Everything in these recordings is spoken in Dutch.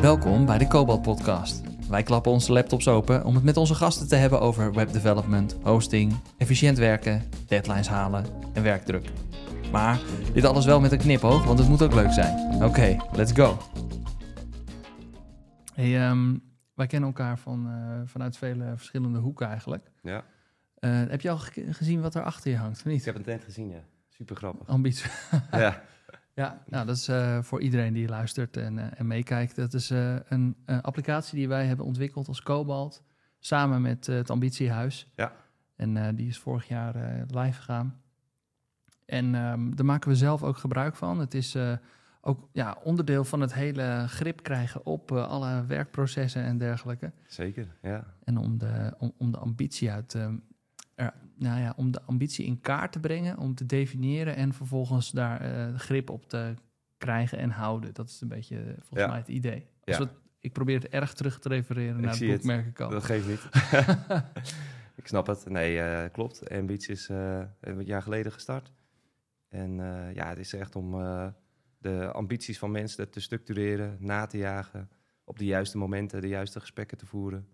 Welkom bij de Cobalt Podcast. Wij klappen onze laptops open om het met onze gasten te hebben over webdevelopment, hosting, efficiënt werken, deadlines halen en werkdruk. Maar dit alles wel met een knipoog, want het moet ook leuk zijn. Oké, let's go. Hey, ehm, wij kennen elkaar van, eh, vanuit vele verschillende hoeken eigenlijk. Ja, Eh, heb je al ge- gezien wat er achter je hangt, of ik niet? heb het net gezien, ja. Super grappig. Ambitie. ja. Ja, nou, dat is eh, voor iedereen die luistert en, eh, en meekijkt. Dat is eh, een applicatie die wij hebben ontwikkeld als Cobalt. Samen met het Ambitiehuis. Ja. En die is vorig jaar live gegaan. En ehm, daar maken we zelf ook gebruik van. Het is ook ja, onderdeel van het hele grip krijgen op alle werkprocessen en dergelijke. Zeker, ja. En om de, om, om de ambitie uit. Nou ja, om de ambitie in kaart te brengen, om te definiëren en vervolgens daar eh, grip op te krijgen en houden. Dat is een beetje eh, volgens Ja. mij het idee. Ja. het- ik probeer het erg terug te refereren Ik naar het boek, merk ik al. Dat geeft niet. ik snap het. Nee, eh, klopt. Ambitie is een jaar geleden gestart. En ja, het is echt om de ambities van mensen te structureren, na te jagen. Op de juiste momenten de juiste gesprekken te voeren.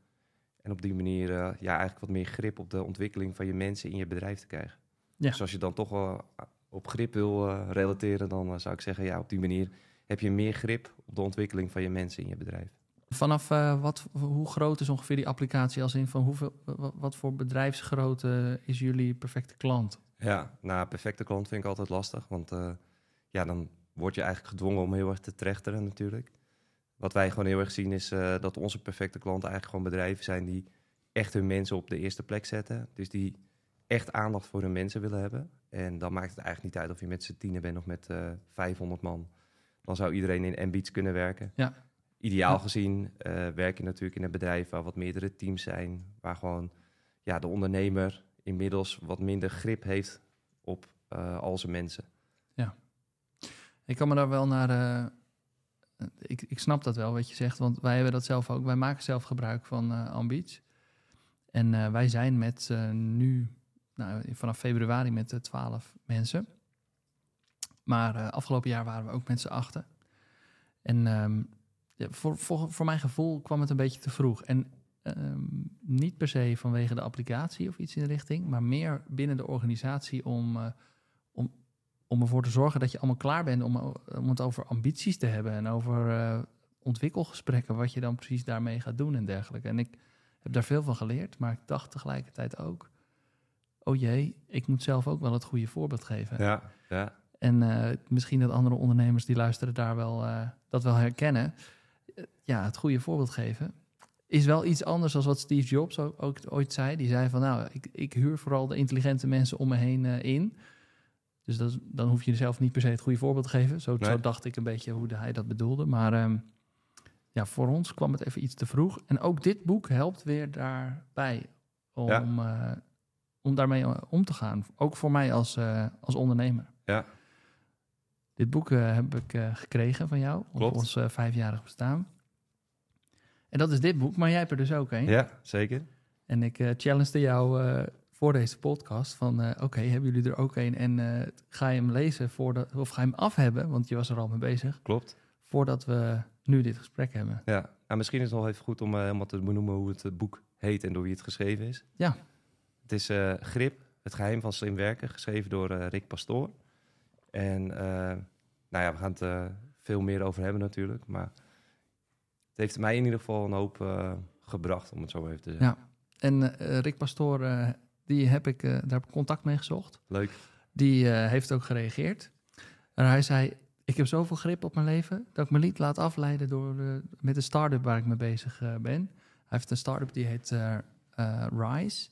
En op die manier eh, ja, eigenlijk wat meer grip op de ontwikkeling van je mensen in je bedrijf te krijgen. Ja. Dus als je dan toch wel op grip wil eh, relateren, dan eh, zou ik zeggen, ja, op die manier heb je meer grip op de ontwikkeling van je mensen in je bedrijf. Vanaf eh, wat, hoe groot is ongeveer die applicatie als in van hoeveel, wat, voor bedrijfsgrootte is jullie perfecte klant? Ja, nou, perfecte klant vind ik altijd lastig. Want eh, ja, dan word je eigenlijk gedwongen om heel erg te trechteren natuurlijk. Wat wij gewoon heel erg zien is eh, dat onze perfecte klanten eigenlijk gewoon bedrijven zijn die echt hun mensen op de eerste plek zetten. Dus die echt aandacht voor hun mensen willen hebben. En dan maakt het eigenlijk niet uit of je met z'n tienen bent of met eh 500 man. Dan zou iedereen in Ambiets kunnen werken. Ja. Ideaal Ja. gezien eh, werk je natuurlijk in een bedrijf waar wat meerdere teams zijn. Waar gewoon ja, de ondernemer inmiddels wat minder grip heeft op al zijn mensen. Ik kan me daar wel naar. Ik, ik snap dat wel wat je zegt, want wij hebben dat zelf ook. Wij maken zelf gebruik van Ambitie. En eh, wij zijn met eh, nu, nou, vanaf februari met 12 mensen. Maar afgelopen jaar waren we ook met z'n achten. En ehm, ja, voor, voor, voor mijn gevoel kwam het een beetje te vroeg. En ehm, niet per se vanwege de applicatie of iets in de richting, maar meer binnen de organisatie om, om ervoor te zorgen dat je allemaal klaar bent om, om het over ambities te hebben en over eh, ontwikkelgesprekken, wat je dan precies daarmee gaat doen en dergelijke. En ik heb daar veel van geleerd, maar ik dacht tegelijkertijd ook, oh jee, ik moet zelf ook wel het goede voorbeeld geven. Ja, ja. En eh, misschien dat andere ondernemers die luisteren daar wel, eh, dat wel herkennen. Ja, het goede voorbeeld geven is wel iets anders dan wat Steve Jobs ook, ook ooit zei. Die zei van, nou, ik, ik huur vooral de intelligente mensen om me heen in. Dus dat, dan hoef je zelf niet per se het goede voorbeeld te geven. Zo, Nee. zo dacht ik een beetje hoe hij dat bedoelde. Maar ehm, ja, voor ons kwam het even iets te vroeg. En ook dit boek helpt weer daarbij om, eh, om daarmee eh, om te gaan. Ook voor mij als, eh, als ondernemer. Ja. Dit boek heb ik gekregen van jou op Klopt. ons eh, vijfjarig bestaan. En dat is dit boek, maar jij hebt er dus ook een. ja zeker. En ik eh challengede jou voor deze podcast van... eh, oké, hebben jullie er ook een? En eh, ga je hem lezen voordat, of ga je hem af hebben? Want je was er al mee bezig. Klopt. Voordat we nu dit gesprek hebben. Ja. Nou, misschien is het nog even goed om eh, helemaal te benoemen hoe het boek heet en door wie het geschreven is. Ja. Het is Grip, het geheim van slim werken, geschreven door Rick Pastoor. En nou ja, we gaan het veel meer over hebben natuurlijk. Maar het heeft mij in ieder geval een hoop gebracht, om het zo even te zeggen. Ja. En Rick Pastoor, die heb ik, eh, daar heb ik contact mee gezocht. Leuk. Die eh, heeft ook gereageerd. En hij zei, ik heb zoveel grip op mijn leven... dat ik me niet laat afleiden door de, met de start-up waar ik mee bezig eh, ben. Hij heeft een start-up die heet Rise.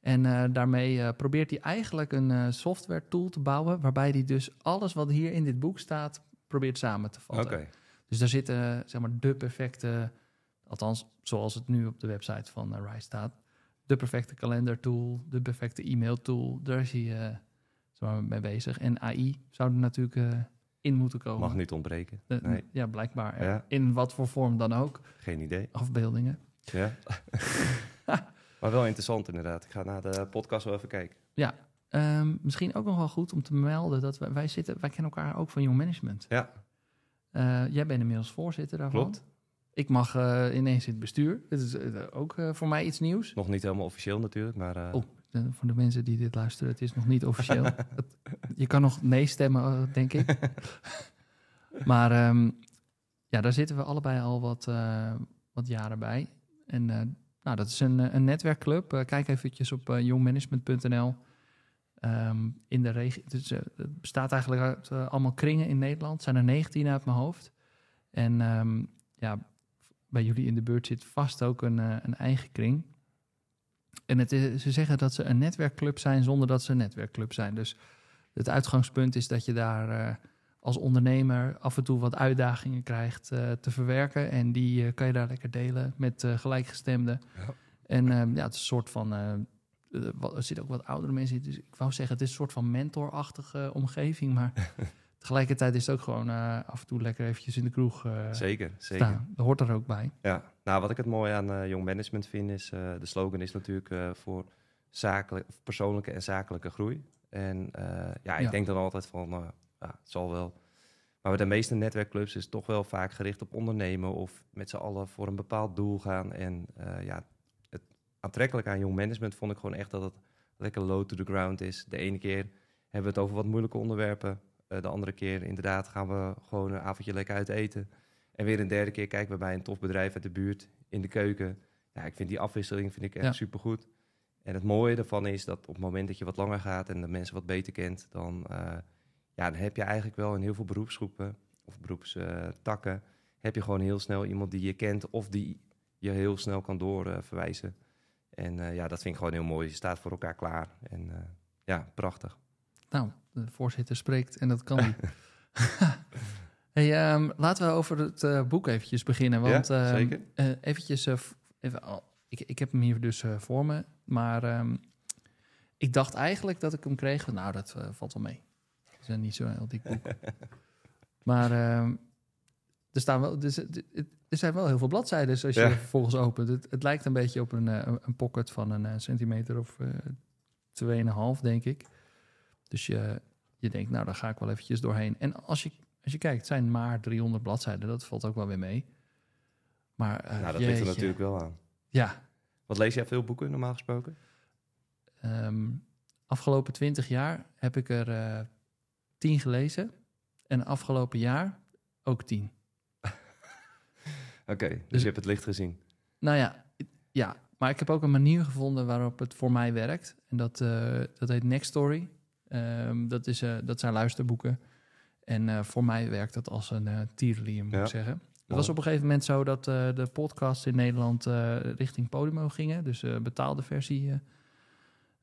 En daarmee probeert hij eigenlijk een software tool te bouwen... waarbij hij dus alles wat hier in dit boek staat... probeert samen te Oké. vatten. Dus daar zitten zeg maar de perfecte... althans zoals het nu op de website van Rise staat... de perfecte kalendertool, de perfecte e-mail-tool. Daar is hij eh, zeg maar, mee bezig. En AI zou er natuurlijk eh, in moeten komen. Mag niet ontbreken. Nee, Ja, blijkbaar. Ja. In wat voor vorm dan ook. geen idee. Afbeeldingen. Ja. maar wel interessant inderdaad. Ik ga naar de podcast wel even kijken. Ehm, misschien ook nog wel goed om te melden dat wij, wij zitten, wij kennen elkaar ook van Jong Management. Ja, Eh, jij bent inmiddels voorzitter daarvan. klopt. Ik mag eh, ineens in het bestuur. Dat is eh, ook eh, voor mij iets nieuws. Nog niet helemaal officieel natuurlijk, maar Oh. Voor de mensen die dit luisteren, het is nog niet officieel. Het- je kan nog nee stemmen, denk ik. maar ehm, ja, daar zitten we allebei al wat, wat jaren bij. En nou, dat is een, een netwerkclub. Eh, kijk eventjes op youngmanagement.nl. Ehm, in de regio. Dus, het bestaat eigenlijk uit allemaal kringen in Nederland. Het zijn er 19 uit mijn hoofd. En ehm, ja, bij jullie in de buurt zit vast ook een, eh, een eigen kring. En het is, ze zeggen dat ze een netwerkclub zijn zonder dat ze een netwerkclub zijn. Dus het uitgangspunt is dat je daar eh, als ondernemer af en toe wat uitdagingen krijgt eh, te verwerken. En die kan je daar lekker delen met gelijkgestemden. Ja. En ja, het is een soort van. wat- er zitten ook wat oudere mensen in. Dus ik wou zeggen, het is een soort van mentorachtige omgeving. Maar tegelijkertijd is het ook gewoon eh, af en toe lekker eventjes in de kroeg eh zeker, zeker. staan. Dat hoort er ook bij. Ja, nou wat ik het mooi aan eh Young Management vind is, de slogan is natuurlijk voor zakelijk, persoonlijke en zakelijke groei. En ja, ik Ja. denk dan altijd van, ja, het zal wel. Maar bij de meeste netwerkclubs is het toch wel vaak gericht op ondernemen of met z'n allen voor een bepaald doel gaan. En ja, het aantrekkelijke aan Young Management vond ik gewoon echt dat het lekker low to the ground is. De ene keer hebben we het over wat moeilijke onderwerpen. Eh, de andere keer inderdaad gaan we gewoon een avondje lekker uit eten. En weer een derde keer kijken we bij een tof bedrijf uit de buurt in de keuken. Ja, ik vind die afwisseling vind ik echt Ja. supergoed. En het mooie daarvan is dat op het moment dat je wat langer gaat en de mensen wat beter kent, dan, eh, ja, dan heb je eigenlijk wel in heel veel beroepsgroepen of beroepstakken, heb je gewoon heel snel iemand die je kent of die je heel snel kan doorverwijzen. en eh, ja, dat vind ik gewoon heel mooi. Je staat voor elkaar klaar. En ja, prachtig. Nou, de voorzitter spreekt en dat kan niet. hey, ehm, laten we over het eh, boek eventjes beginnen. Want Ja, ehm, zeker. eh, eventjes, eh, even, ik, ik heb hem hier dus voor me. Maar ehm, ik dacht eigenlijk dat ik hem kreeg. Nou, dat valt wel mee. Het is een niet zo'n heel dik boek. maar er, staan wel, dus, het- er zijn wel heel veel bladzijden als je Ja. er vervolgens opent. Het, het lijkt een beetje op een, een pocket van een centimeter of eh 2,5, denk ik. Dus je, je denkt, nou, daar ga ik wel eventjes doorheen. En als je, als je kijkt, het zijn maar 300 bladzijden. Dat valt ook wel weer mee. Maar eh, nou, dat ligt er natuurlijk wel aan. Ja, Wat lees jij veel boeken normaal gesproken? ehm, afgelopen 20 jaar heb ik er eh 10 gelezen. En afgelopen jaar ook 10. Oké, dus, Dus- je hebt het licht gezien. Nou ja, ja, maar ik heb ook een manier gevonden waarop het voor mij werkt. En dat, eh, dat heet Next Story. Ehm, dat, is, eh, dat zijn luisterboeken. En eh, voor mij werkt dat als een tierenlier, moet Ja. ik zeggen. Het was op een gegeven moment zo dat de podcasts in Nederland richting Podimo gingen. Dus betaalde versie.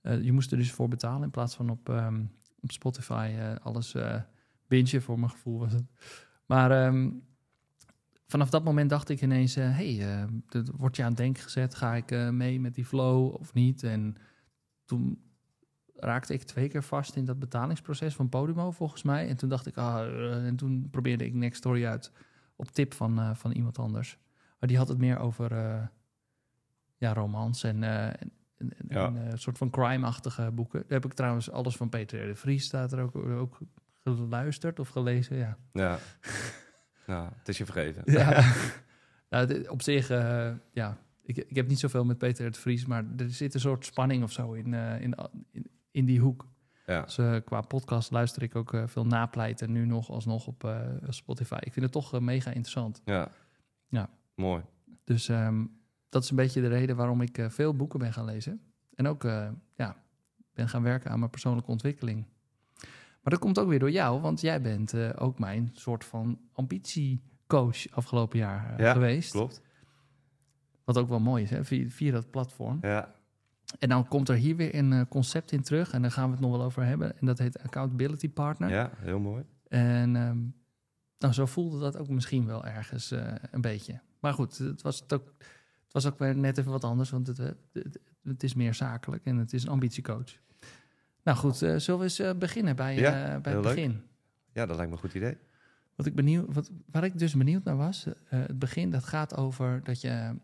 je moest er dus voor betalen in plaats van op, ehm, op Spotify alles bingen, voor mijn gevoel was het. Maar ehm, vanaf dat moment dacht ik ineens, hé, hey, wordt je aan het denken gezet. Ga ik mee met die flow of niet? En toen raakte ik twee keer vast in dat betalingsproces van Podimo, volgens mij. En toen dacht ik, ah, eh, en toen probeerde ik Next Story uit op tip van, eh, van iemand anders. Maar die had het meer over eh, ja, romans en, en, en, en, Ja. en, een soort van crime-achtige boeken. Daar heb ik trouwens alles van Peter de Vries staat er ook, ook geluisterd of gelezen, ja. Ja. nou, het is je vergeven. Ja. nou, op zich, ja, ik, ik heb niet zoveel met Peter het Vries, maar er zit een soort spanning of zo in, in, in, in die hoek. Ja. Dus eh, qua podcast luister ik ook eh, veel napleiten nu nog alsnog op eh, Spotify. Ik vind het toch mega interessant. Ja. Ja. Mooi. Dus ehm, dat is een beetje de reden waarom ik veel boeken ben gaan lezen. En ook ja, ben gaan werken aan mijn persoonlijke ontwikkeling. Maar dat komt ook weer door jou, want jij bent ook mijn soort van ambitiecoach afgelopen jaar Ja, geweest. Klopt. Wat ook wel mooi is, hè, via, via dat platform. Ja. En dan komt er hier weer een eh, concept in terug. En daar gaan we het nog wel over hebben. En dat heet Accountability Partner. ja, heel mooi. En ehm, nou, zo voelde dat ook misschien wel ergens eh, een beetje. Maar goed, het was, het, ook, het was ook weer net even wat anders. Want het, het, het is meer zakelijk en het is een ambitiecoach. Nou goed, eh, zullen we eens beginnen bij, Ja, bij het leuk. begin? Ja, dat lijkt me een goed idee. Wat ik benieuwd, wat, waar ik dus benieuwd naar was, het begin, dat gaat over dat je.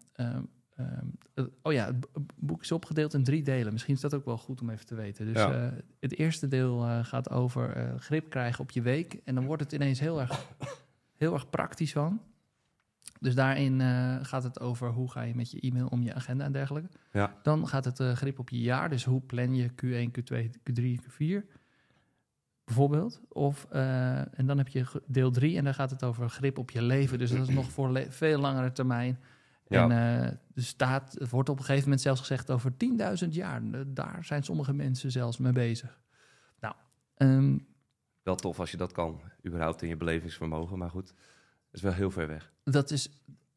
Ehm, ehm, eh, oh ja, het boek is opgedeeld in drie delen. Misschien is dat ook wel goed om even te weten. Dus Ja. eh, het eerste deel eh, gaat over eh, grip krijgen op je week. En dan wordt het ineens heel erg, heel erg praktisch van. Dus daarin gaat het over hoe ga je met je e-mail om je agenda en dergelijke. Ja. Dan gaat het grip op je jaar. Dus hoe plan je Q1, Q2, Q3, Q4 bijvoorbeeld. Of, en dan heb je deel 3 en daar gaat het over grip op je leven. Dus dat is nog voor veel langere termijn. Ja. En er staat, het wordt op een gegeven moment zelfs gezegd over 10.000 jaar. Eh, Daar zijn sommige mensen zelfs mee bezig. Nou, ehm, Wel tof als je dat kan, überhaupt in je belevingsvermogen. Maar goed, dat is wel heel ver weg. dat is,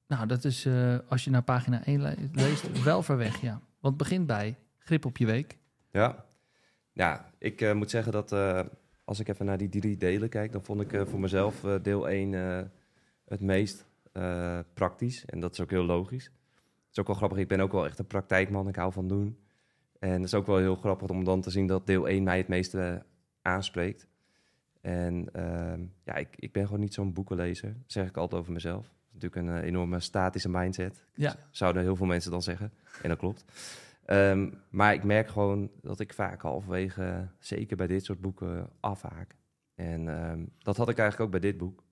nou, dat is eh, als je naar pagina 1 le- leest, wel ver weg, ja. Want het begint bij grip op je week. Ja, ja ik moet zeggen dat als ik even naar die drie delen kijk, dan vond ik voor mezelf deel 1 eh, het meest eh, praktisch. En dat is ook heel logisch. Het is ook wel grappig, ik ben ook wel echt een praktijkman, ik hou van doen. En het is ook wel heel grappig om dan te zien dat deel 1 mij het meeste aanspreekt. En ehm, ja, ik, ik ben gewoon niet zo'n boekenlezer, dat zeg ik altijd over mezelf. Dat is natuurlijk een eh, enorme statische mindset Ja, zouden heel veel mensen dan zeggen. En dat klopt. Ehm, maar ik merk gewoon dat ik vaak halverwege, zeker bij dit soort boeken, afhaak. En ehm, dat had ik eigenlijk ook bij dit boek.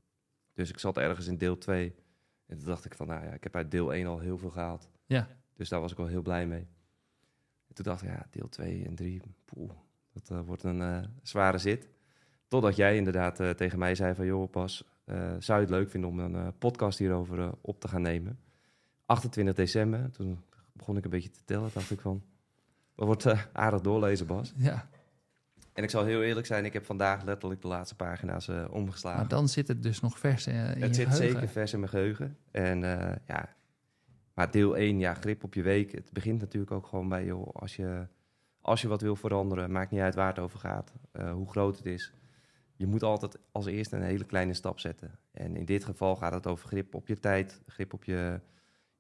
Dus ik zat ergens in deel 2. En toen dacht ik van, nou ja, ik heb uit deel 1 al heel veel gehaald. ja. Dus daar was ik wel heel blij mee. En toen dacht ik, ja, deel 2 en 3, poeh, dat eh, wordt een eh, zware zit. Totdat jij inderdaad eh, tegen mij zei van, joh, pas, eh, zou je het leuk vinden om een podcast hierover op te gaan nemen? 28 december, toen begon ik een beetje te tellen, dacht ik van, dat wordt aardig doorlezen, Bas. ja. En ik zal heel eerlijk zijn, ik heb vandaag letterlijk de laatste pagina's eh, omgeslagen. Maar dan zit het dus nog vers eh, in Het je zit geheugen. zeker vers in mijn geheugen. En eh, ja, maar deel 1, ja, grip op je week. Het begint natuurlijk ook gewoon bij, joh, als je, als je wat wil veranderen, maakt niet uit waar het over gaat, hoe groot het is. Je moet altijd als eerste een hele kleine stap zetten. En in dit geval gaat het over grip op je tijd, grip op je,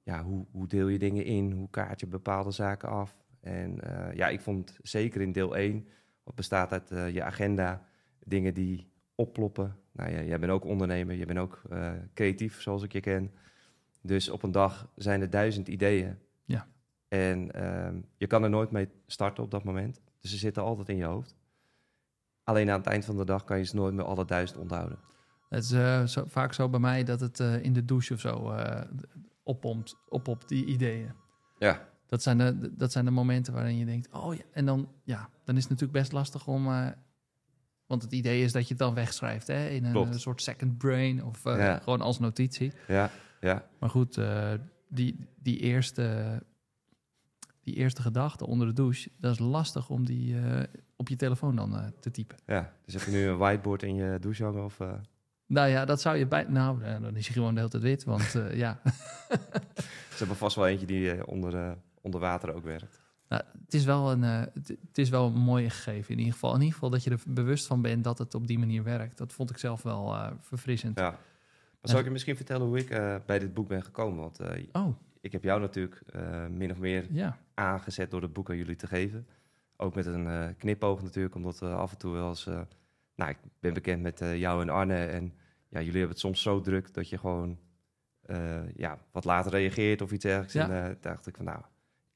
ja, hoe, hoe deel je dingen in, hoe kaart je bepaalde zaken af. En ja, ik vond zeker in deel 1, wat bestaat uit eh, je agenda, dingen die opploppen. Nou ja, jij bent ook ondernemer, je bent ook eh, creatief zoals ik je ken. Dus op een dag zijn er duizend ideeën. Ja. En ehm, je kan er nooit mee starten op dat moment. Dus ze zitten altijd in je hoofd. Alleen aan het eind van de dag kan je ze nooit meer alle duizend onthouden. Het is eh, zo, vaak zo bij mij dat het in de douche of zo oppompt, oppopt, die ideeën. Ja, Dat zijn, de, dat zijn de momenten waarin je denkt, oh ja. En dan, ja, dan is het natuurlijk best lastig om... eh, want het idee is dat je het dan wegschrijft hè, in een Klopt. soort second brain of eh, Ja. gewoon als notitie. ja, ja. Maar goed, eh, die, die, eerste, die eerste gedachte onder de douche, dat is lastig om die op je telefoon dan te typen. ja. Dus heb je nu een whiteboard in je douche hangen? Of, Nou ja, dat zou je bij... Nou, dan is hij gewoon de hele tijd wit, want ja... ze hebben vast wel eentje die onder, eh, onder water ook werkt. Nou, het, is wel een, eh, het, is wel een mooie gegeven in ieder geval. In ieder geval dat je er bewust van bent dat het op die manier werkt. Dat vond ik zelf wel eh, verfrissend. Ja. Maar zal ik je misschien vertellen hoe ik eh, bij dit boek ben gekomen? Want Oh, ik heb jou natuurlijk min of meer ja. aangezet door het boek aan jullie te geven. Ook met een knipoog natuurlijk, omdat af en toe wel eens... nou, ik ben bekend met jou en Arne en ja, jullie hebben het soms zo druk dat je gewoon ja, wat later reageert of iets dergelijks. Ja. En dacht ik van nou,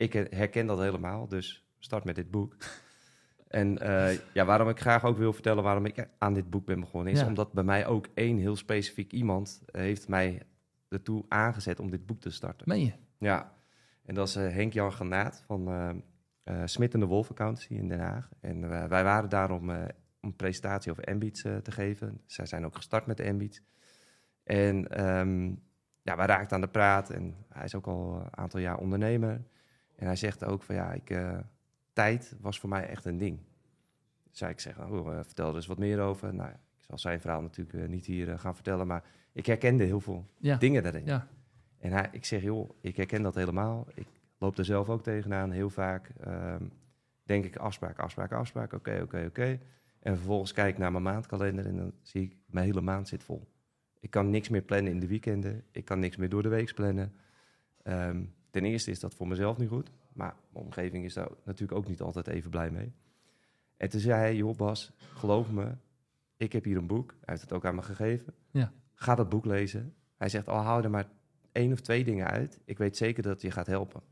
ik herken dat helemaal, dus start met dit boek. En eh, ja, waarom ik graag ook wil vertellen waarom ik aan dit boek ben begonnen, is Ja. omdat bij mij ook één heel specifiek iemand eh, heeft mij ertoe aangezet om dit boek te starten. Meen je? Ja, en dat is eh, Henk-Jan Granaat van eh, Smit en de Wolf Accountancy in Den Haag. En wij waren daar om, om een presentatie over Ambiets eh, te geven. Zij zijn ook gestart met de Ambiets. En ehm, ja, wij raakten aan de praat en hij is ook al een aantal jaar ondernemer. En hij zegt ook van ja, ik, eh, tijd was voor mij echt een ding. Dus ik zeg, oh, eh, vertel er eens wat meer over. Nou, ik zal zijn verhaal natuurlijk eh, niet hier gaan vertellen, maar ik herkende heel veel Ja. dingen daarin. Ja. En hij, ik zeg, joh, ik herken dat helemaal. Ik loop er zelf ook tegenaan. Heel vaak ehm, denk ik afspraak, afspraak, afspraak. Oké, oké, oké. En vervolgens kijk ik naar mijn maandkalender en dan zie ik, mijn hele maand zit vol. Ik kan niks meer plannen in de weekenden. Ik kan niks meer door de week plannen. Ehm, ten eerste is dat voor mezelf niet goed. Maar mijn omgeving is daar natuurlijk ook niet altijd even blij mee. En toen zei hij, joh Bas, geloof me, ik heb hier een boek. Hij heeft het ook aan me gegeven. Ja. Ga dat boek lezen. Hij zegt, al hou er maar één of twee dingen uit. Ik weet zeker dat het je gaat helpen.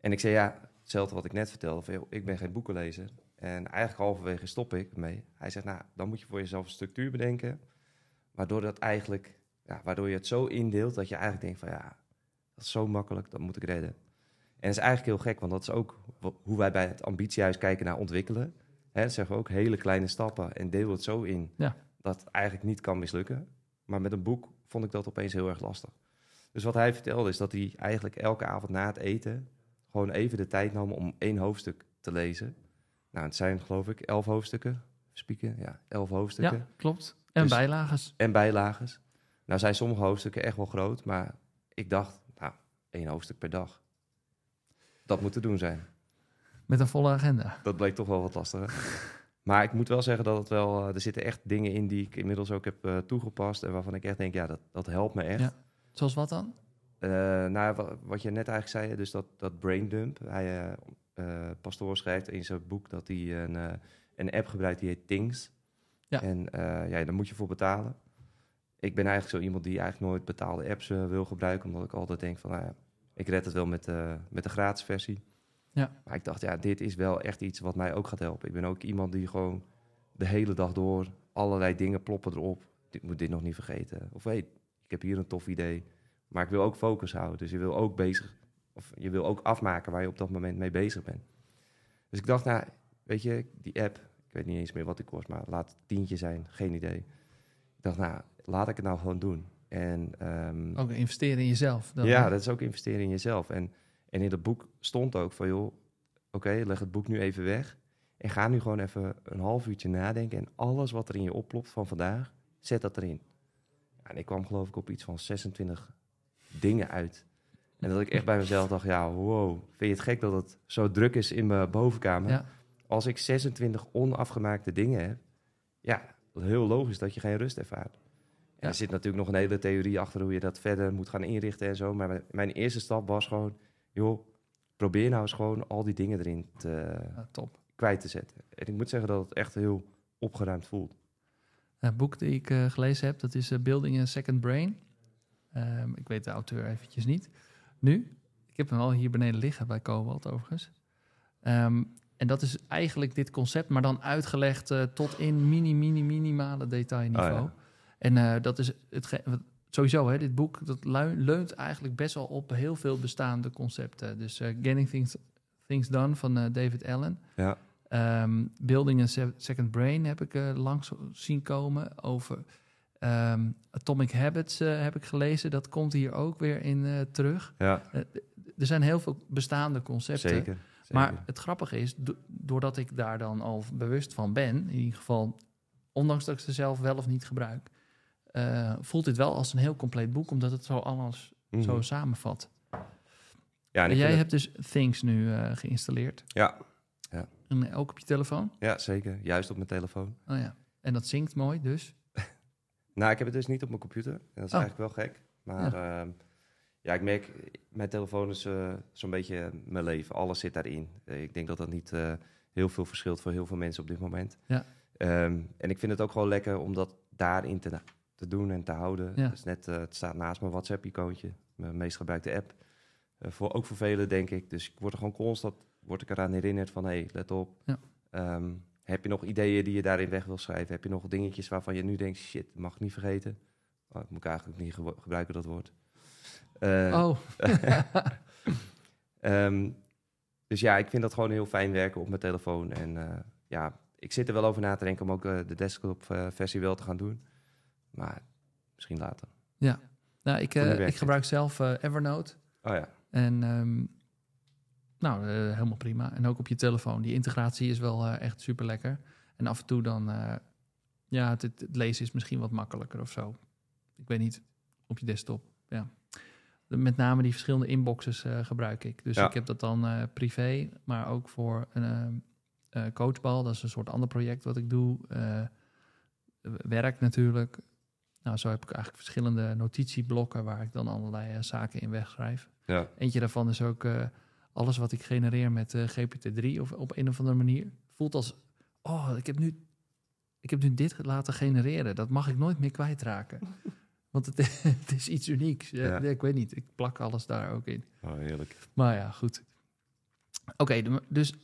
En ik zei, ja, hetzelfde wat ik net vertelde. Van, joh, ik ben geen boekenlezer. En eigenlijk halverwege stop ik mee. Hij zegt, nou, dan moet je voor jezelf een structuur bedenken. Waardoor dat eigenlijk ja, waardoor je het zo indeelt dat je eigenlijk denkt van ja, dat is zo makkelijk, dat moet ik redden. En dat is eigenlijk heel gek, want dat is ook hoe wij bij het ambitiehuis kijken naar ontwikkelen. Hè, dat zeggen we ook hele kleine stappen en deel het zo in Ja. dat het eigenlijk niet kan mislukken. Maar met een boek vond ik dat opeens heel erg lastig. Dus wat hij vertelde is dat hij eigenlijk elke avond na het eten gewoon even de tijd nam om één hoofdstuk te lezen. Nou, het zijn geloof ik elf hoofdstukken. Spieken, ja, elf hoofdstukken. Ja, klopt. En Dus- bijlages. En bijlages. Nou zijn sommige hoofdstukken echt wel groot, maar ik dacht, één hoofdstuk per dag. Dat moet te doen zijn. Met een volle agenda. Dat bleek toch wel wat lastiger. Maar ik moet wel zeggen dat het wel, eh, er zitten echt dingen in die ik inmiddels ook heb eh, toegepast. En waarvan ik echt denk, ja, dat, dat helpt me echt. Ja. Zoals wat dan? Eh, nou, wa- wat je net eigenlijk zei, dus dat, dat brain dump. Hij, Pastoor schrijft in zijn boek dat hij een, een app gebruikt die heet Things. Ja. En ja, daar moet je voor betalen. Ik ben eigenlijk zo iemand die eigenlijk nooit betaalde apps wil gebruiken, omdat ik altijd denk van, nou ja, ik red het wel met, eh, met de gratis versie. Ja. Maar ik dacht, ja, dit is wel echt iets wat mij ook gaat helpen. Ik ben ook iemand die gewoon de hele dag door allerlei dingen ploppen erop. Ik moet dit nog niet vergeten. Of hey, ik heb hier een tof idee. Maar ik wil ook focus houden. Dus je wil ook bezig, of je wil ook afmaken waar je op dat moment mee bezig bent. Dus ik dacht, nou, weet je, die app, ik weet niet eens meer wat die kost, maar laat het tientje zijn, geen idee. Ik dacht, nou, laat ik het nou gewoon doen. En ehm, Ook investeren in jezelf. Dan, ja, hè? dat is ook investeren in jezelf. En, en in dat boek stond ook van, joh, oké, leg het boek nu even weg. En ga nu gewoon even een half uurtje nadenken. En alles wat er in je oplopt van vandaag, zet dat erin. En ik kwam geloof ik op iets van 26 dingen uit. En dat ik echt bij mezelf dacht, ja, wow, vind je het gek dat het zo druk is in mijn bovenkamer? Ja. Als ik 26 onafgemaakte dingen heb, ja, heel logisch dat je geen rust ervaart. Er zit natuurlijk nog een hele theorie achter hoe je dat verder moet gaan inrichten en zo. Maar mijn- mijn eerste stap was gewoon, joh, probeer nou eens gewoon al die dingen erin te, top. kwijt te zetten. En ik moet zeggen dat het echt heel opgeruimd voelt. Het boek die ik eh, gelezen heb, dat is eh, Building a Second Brain. Ehm, ik weet de auteur eventjes niet. Nu, ik heb hem al hier beneden liggen bij Cobalt overigens. Ehm, en dat is eigenlijk dit concept, maar dan uitgelegd eh, tot in mini, mini, minimale detailniveau. Oh, ja. En eh, dat is het sowieso, hè, dit boek dat leunt eigenlijk best wel op heel veel bestaande concepten. Dus eh, Getting Things, Things Done van eh, David Allen. Ja, Ehm, Building a Se- Second Brain heb ik langs zien komen. Over ehm, Atomic Habits heb ik gelezen. Dat komt hier ook weer in terug. ja Er zijn heel veel bestaande concepten. zeker. zeker. Maar het grappige is, do- doordat ik daar dan al bewust van ben, in ieder geval, ondanks dat ik ze zelf wel of niet gebruik, eh, voelt dit wel als een heel compleet boek, omdat het zo alles Mhm. zo samenvat. ja, en jij hebt dus Things nu eh, geïnstalleerd. het- ja, En ook op je telefoon? ja, zeker. Juist op mijn telefoon. Oh ja. En dat zingt mooi, dus. Nou, ik heb het dus niet op mijn computer. En dat is Oh. eigenlijk wel gek. Maar ja, ja ik merk, mijn telefoon is eh, zo'n beetje mijn leven. Alles zit daarin. Eh, ik denk dat dat niet eh, heel veel verschilt voor heel veel mensen op dit moment. Ja. Ehm, en ik vind het ook gewoon lekker om dat daarin te, te doen en te houden. Ja. Dus net, eh, het staat naast mijn WhatsApp-icoontje. Mijn meest gebruikte app. Eh, voor, ook voor velen, denk ik. Dus ik word er gewoon constant word ik eraan herinnerd van... hé, hey, let op. Ja. Ehm, heb je nog ideeën die je daarin weg wil schrijven? Heb je nog dingetjes waarvan je nu denkt... shit, mag ik niet vergeten? Oh, moet ik eigenlijk niet ge- gebruiken, dat woord. Eh, oh, Ehm, dus ja, ik vind dat gewoon heel fijn werken op mijn telefoon. En ja, ik zit er wel over na te denken om ook de desktop-versie wel te gaan doen. Maar misschien later. nou, ik, eh, ik gebruik zelf eh, Evernote. Oh ja, En ehm, nou, eh, helemaal prima. En ook op je telefoon. Die integratie is wel echt super lekker. En af en toe dan, ja, het, het lezen is misschien wat makkelijker of zo. Ik weet niet, op je desktop, ja. Met name die verschillende inboxes gebruik ik. Dus Ja. ik heb dat dan privé, maar ook voor een coachbal. Dat is een soort ander project wat ik doe. Werk natuurlijk. Nou, zo heb ik eigenlijk verschillende notitieblokken waar ik dan allerlei eh, zaken in wegschrijf. ja, Eentje daarvan is ook eh, alles wat ik genereer met eh, GPT-3 of op een of andere manier. Voelt als, oh, ik heb, nu, ik heb nu dit laten genereren. Dat mag ik nooit meer kwijtraken. Want het, het is iets unieks. Ja. Ik weet niet, ik plak alles daar ook in. oh, heerlijk. Maar ja, goed. Oké, dus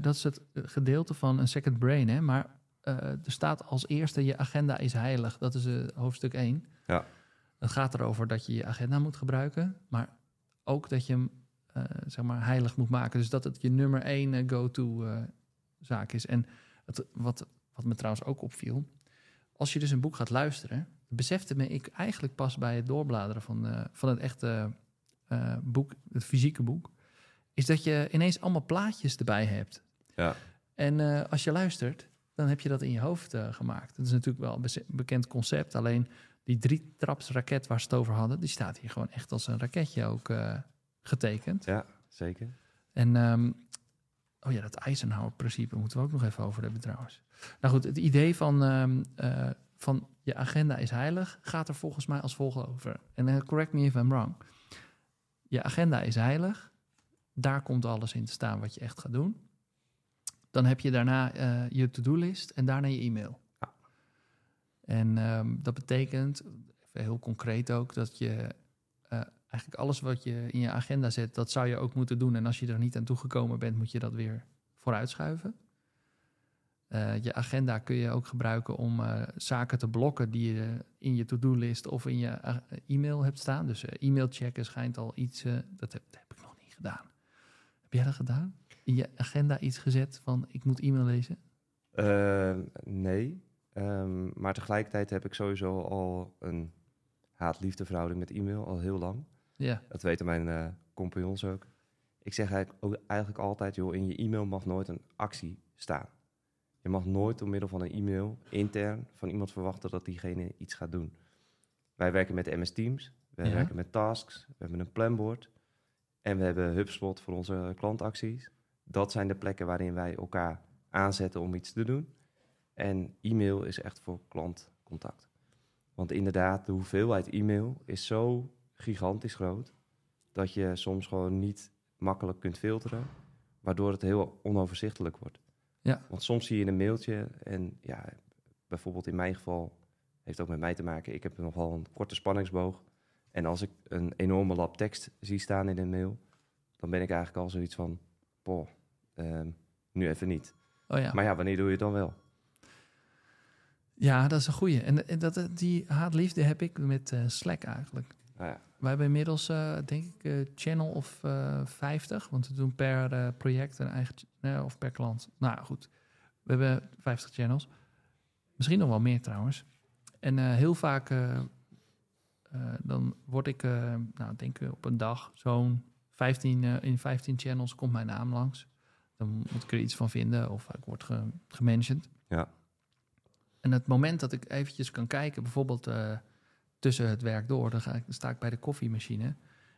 dat is het gedeelte van een second brain. Hè? Maar er staat als eerste, je agenda is heilig. Dat is eh, hoofdstuk 1. Ja. Het gaat erover dat je je agenda moet gebruiken, maar ook dat je hem eh, zeg maar heilig moet maken. Dus dat het je nummer één eh, go-to eh, zaak is. En het, wat, wat me trouwens ook opviel, als je dus een boek gaat luisteren, besefte me ik eigenlijk pas bij het doorbladeren van, eh, van het echte eh, boek, het fysieke boek, is dat je ineens allemaal plaatjes erbij hebt. Ja. En eh, als je luistert, dan heb je dat in je hoofd eh, gemaakt. Dat is natuurlijk wel een bekend concept. Alleen die drie traps raket waar ze het over hadden, die staat hier gewoon echt als een raketje ook eh, getekend. Ja, zeker. En ehm, oh ja, dat Eisenhower-principe moeten we ook nog even over hebben trouwens. Nou goed, het idee van, ehm, eh, van je agenda is heilig gaat er volgens mij als volgt over. En correct me if I'm wrong. Je agenda is heilig. Daar komt alles in te staan wat je echt gaat doen. Dan heb je daarna eh, je to-do-list en daarna je e-mail. Ja. En ehm, dat betekent, even heel concreet ook, dat je eh, eigenlijk alles wat je in je agenda zet, dat zou je ook moeten doen. En als je er niet aan toegekomen bent, moet je dat weer vooruitschuiven. Eh, je agenda kun je ook gebruiken om zaken te blokken die je in je to-do-list of in je e-mail hebt staan. Dus e-mail checken schijnt al iets, dat, heb, dat heb ik nog niet gedaan. Heb jij dat gedaan? In je agenda iets gezet van ik moet e-mail lezen? Ehm, nee, Ehm, maar tegelijkertijd heb ik sowieso al een haat-liefde verhouding met e-mail al heel lang. Ja, Dat weten mijn eh, compagnons ook. Ik zeg eigenlijk, ook eigenlijk altijd, joh, in je e-mail mag nooit een actie staan. Je mag nooit door middel van een e-mail intern van iemand verwachten dat diegene iets gaat doen. Wij werken met MS Teams, wij Ja. werken met tasks, we hebben een planboard en we hebben HubSpot voor onze klantacties. Dat zijn de plekken waarin wij elkaar aanzetten om iets te doen. En e-mail is echt voor klantcontact. Want inderdaad, de hoeveelheid e-mail is zo gigantisch groot dat je soms gewoon niet makkelijk kunt filteren, waardoor het heel onoverzichtelijk wordt. Ja. Want soms zie je een mailtje en ja, bijvoorbeeld in mijn geval heeft ook met mij te maken. Ik heb nogal een korte spanningsboog. En als ik een enorme lap tekst zie staan in een mail, dan ben ik eigenlijk al zoiets van, poh, ehm, nu even niet. oh ja. Maar ja, wanneer doe je het dan wel? Ja, dat is een goeie. En dat, eh, die haatliefde heb ik met eh, Slack eigenlijk. Nou ja, Wij hebben inmiddels, eh, denk ik, eh, channel of eh 50. Want we doen per project een eigen... of per klant. Nou goed. We hebben 50 channels. Misschien nog wel meer trouwens. En heel vaak... dan word ik, nou denk ik op een dag, zo'n 15... eh, in 15 channels komt mijn naam langs. Dan moet ik er iets van vinden of ik word ge. Ja. En het moment dat ik eventjes kan kijken, bijvoorbeeld eh, tussen het werk door, dan, ga ik, dan sta ik bij de koffiemachine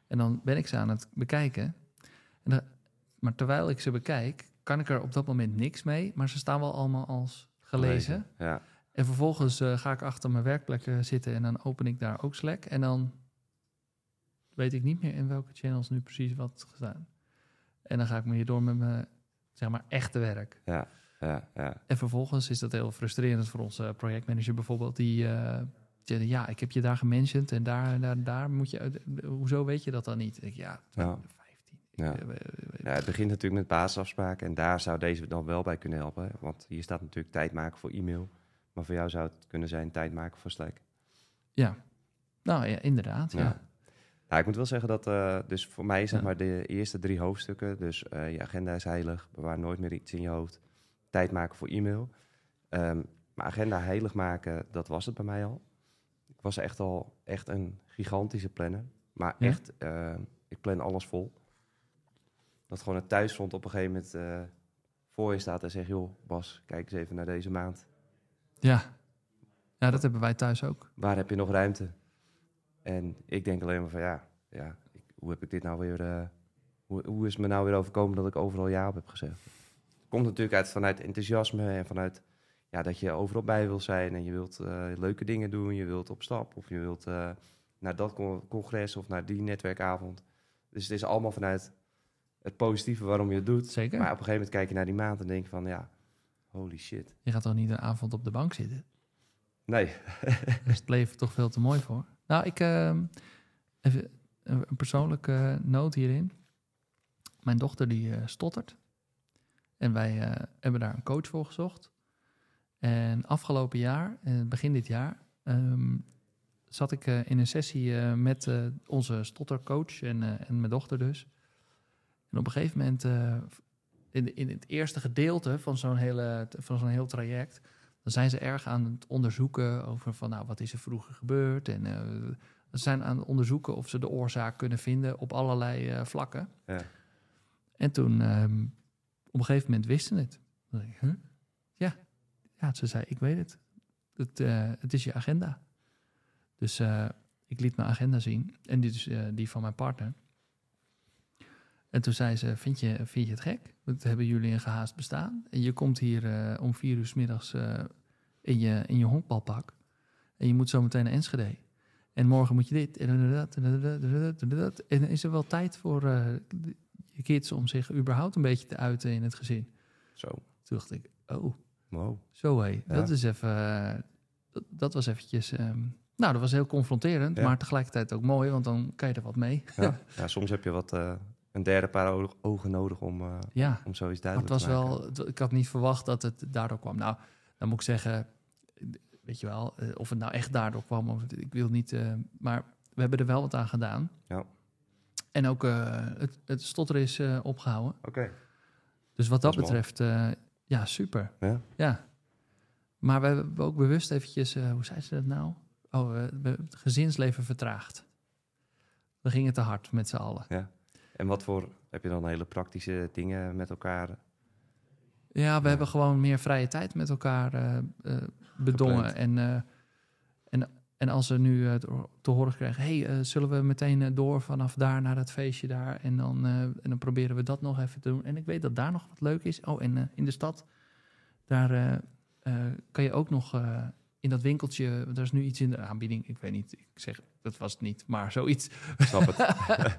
en dan ben ik ze aan het bekijken. En dan- maar terwijl ik ze bekijk, kan ik er op dat moment niks mee, maar ze staan wel allemaal als gelezen. Ja, En vervolgens eh, ga ik achter mijn werkplek zitten en dan open ik daar ook Slack. En dan weet ik niet meer in welke channels nu precies wat gedaan. En dan ga ik me hier door met mijn zeg maar echte werk. ja, ja, ja. En vervolgens is dat heel frustrerend voor onze projectmanager bijvoorbeeld. Die, eh, die ja, ik heb je daar gementiond en daar, en daar, daar moet je... uit- hoezo weet je dat dan niet? Ik, ja, Ja. 15. Ja. Ik, eh, eh, Ja, het begint natuurlijk met basisafspraken en daar zou deze dan wel bij kunnen helpen. hè. Want hier staat natuurlijk tijd maken voor e-mail. Maar voor jou zou het kunnen zijn tijd maken voor Slack. ja. Nou ja, inderdaad. Ja. Ja. Nou, ik moet wel zeggen dat, eh, dus voor mij zeg Ja. maar de eerste drie hoofdstukken, dus eh, je agenda is heilig, bewaar nooit meer iets in je hoofd, tijd maken voor e-mail. Ehm, maar agenda heilig maken, dat was het bij mij al. Ik was echt al echt een gigantische planner, maar Ja. echt, eh, ik plan alles vol. Dat gewoon het thuisfront op een gegeven moment voor je staat en zegt, joh Bas, kijk eens even naar deze maand. Ja. ja, dat hebben wij thuis ook. waar heb je nog ruimte? En ik denk alleen maar van ja, ja ik, hoe heb ik dit nou weer, eh, hoe, hoe is het me nou weer overkomen dat ik overal ja op heb gezegd? Komt natuurlijk uit vanuit enthousiasme en vanuit ja, dat je overal bij wil zijn en je wilt eh, leuke dingen doen, je wilt op stap of je wilt eh, naar dat con- congres of naar die netwerkavond. Dus het is allemaal vanuit het positieve waarom je het doet. Zeker. Maar op een gegeven moment kijk je naar die maand en denk je van ja, holy shit. Je gaat toch niet een avond op de bank zitten? Nee, Daar is het leven toch veel te mooi voor. Nou, ik ehm, even een, persoonlijke noot hierin. Mijn dochter die eh, stottert. En wij eh, hebben daar een coach voor gezocht. En afgelopen jaar, en begin dit jaar, ehm, zat ik eh, in een sessie eh, met eh, onze stottercoach en, eh, en mijn dochter dus. En op een gegeven moment, eh, in, in het eerste gedeelte van zo'n, hele, van zo'n heel traject, dan zijn ze erg aan het onderzoeken over van, nou, wat is er vroeger gebeurd? En eh, ze zijn aan het onderzoeken of ze de oorzaak kunnen vinden op allerlei eh, vlakken. Ja. En toen, ehm, op een gegeven moment wisten ze het. Dan denk ik, huh? Ja. ja, ze zei, ik weet het. Het, eh, het is je agenda. Dus ik liet mijn agenda zien. En eh, die van mijn partner. En toen zei ze, vind je, vind je het gek? Dat hebben jullie een gehaast bestaan. En je komt hier eh, om vier uur 's middags eh, in, je, in je honkbalpak. En je moet zo meteen naar Enschede. En morgen moet je dit en dat en dat en dat en dat. En is er wel tijd voor eh, je kids om zich überhaupt een beetje te uiten in het gezin? Zo, Toen dacht ik, oh, wow. zo hé. Ja. Dat is even, dat, dat was eventjes, ehm, nou dat was heel confronterend, Ja. maar tegelijkertijd ook mooi, want dan kan je er wat mee. Ja. ja, soms heb je wat, een derde paar ogen nodig om, eh, Ja, om zoiets maar het duidelijk was te maken. wel, ik had niet verwacht dat het daardoor kwam. Nou, dan moet ik zeggen, weet je wel, eh, of het nou echt daardoor kwam, of het- ik wil niet, eh, maar we hebben er wel wat aan gedaan. Ja. En ook het, het stotter is eh, opgehouden. Oké. Dus wat dat, betreft, ja, super. Ja? Ja. Maar we hebben ook bewust eventjes, hoe zei ze dat nou? Oh, het gezinsleven vertraagd. We gingen te hard met z'n allen. En wat voor, heb je dan hele praktische dingen met elkaar? Ja, we Ja. hebben gewoon meer vrije tijd met elkaar eh, eh, bedongen. En, eh, en, en als we nu te- horen krijgen... hey, zullen we meteen door vanaf daar naar dat feestje daar... En dan, en dan proberen we dat nog even te doen. En ik weet dat daar nog wat leuk is. Oh, en in de stad, daar kan je ook nog... in dat winkeltje, er is nu iets in de aanbieding. Ik weet niet, ik zeg, dat was het niet, maar zoiets. Snap het.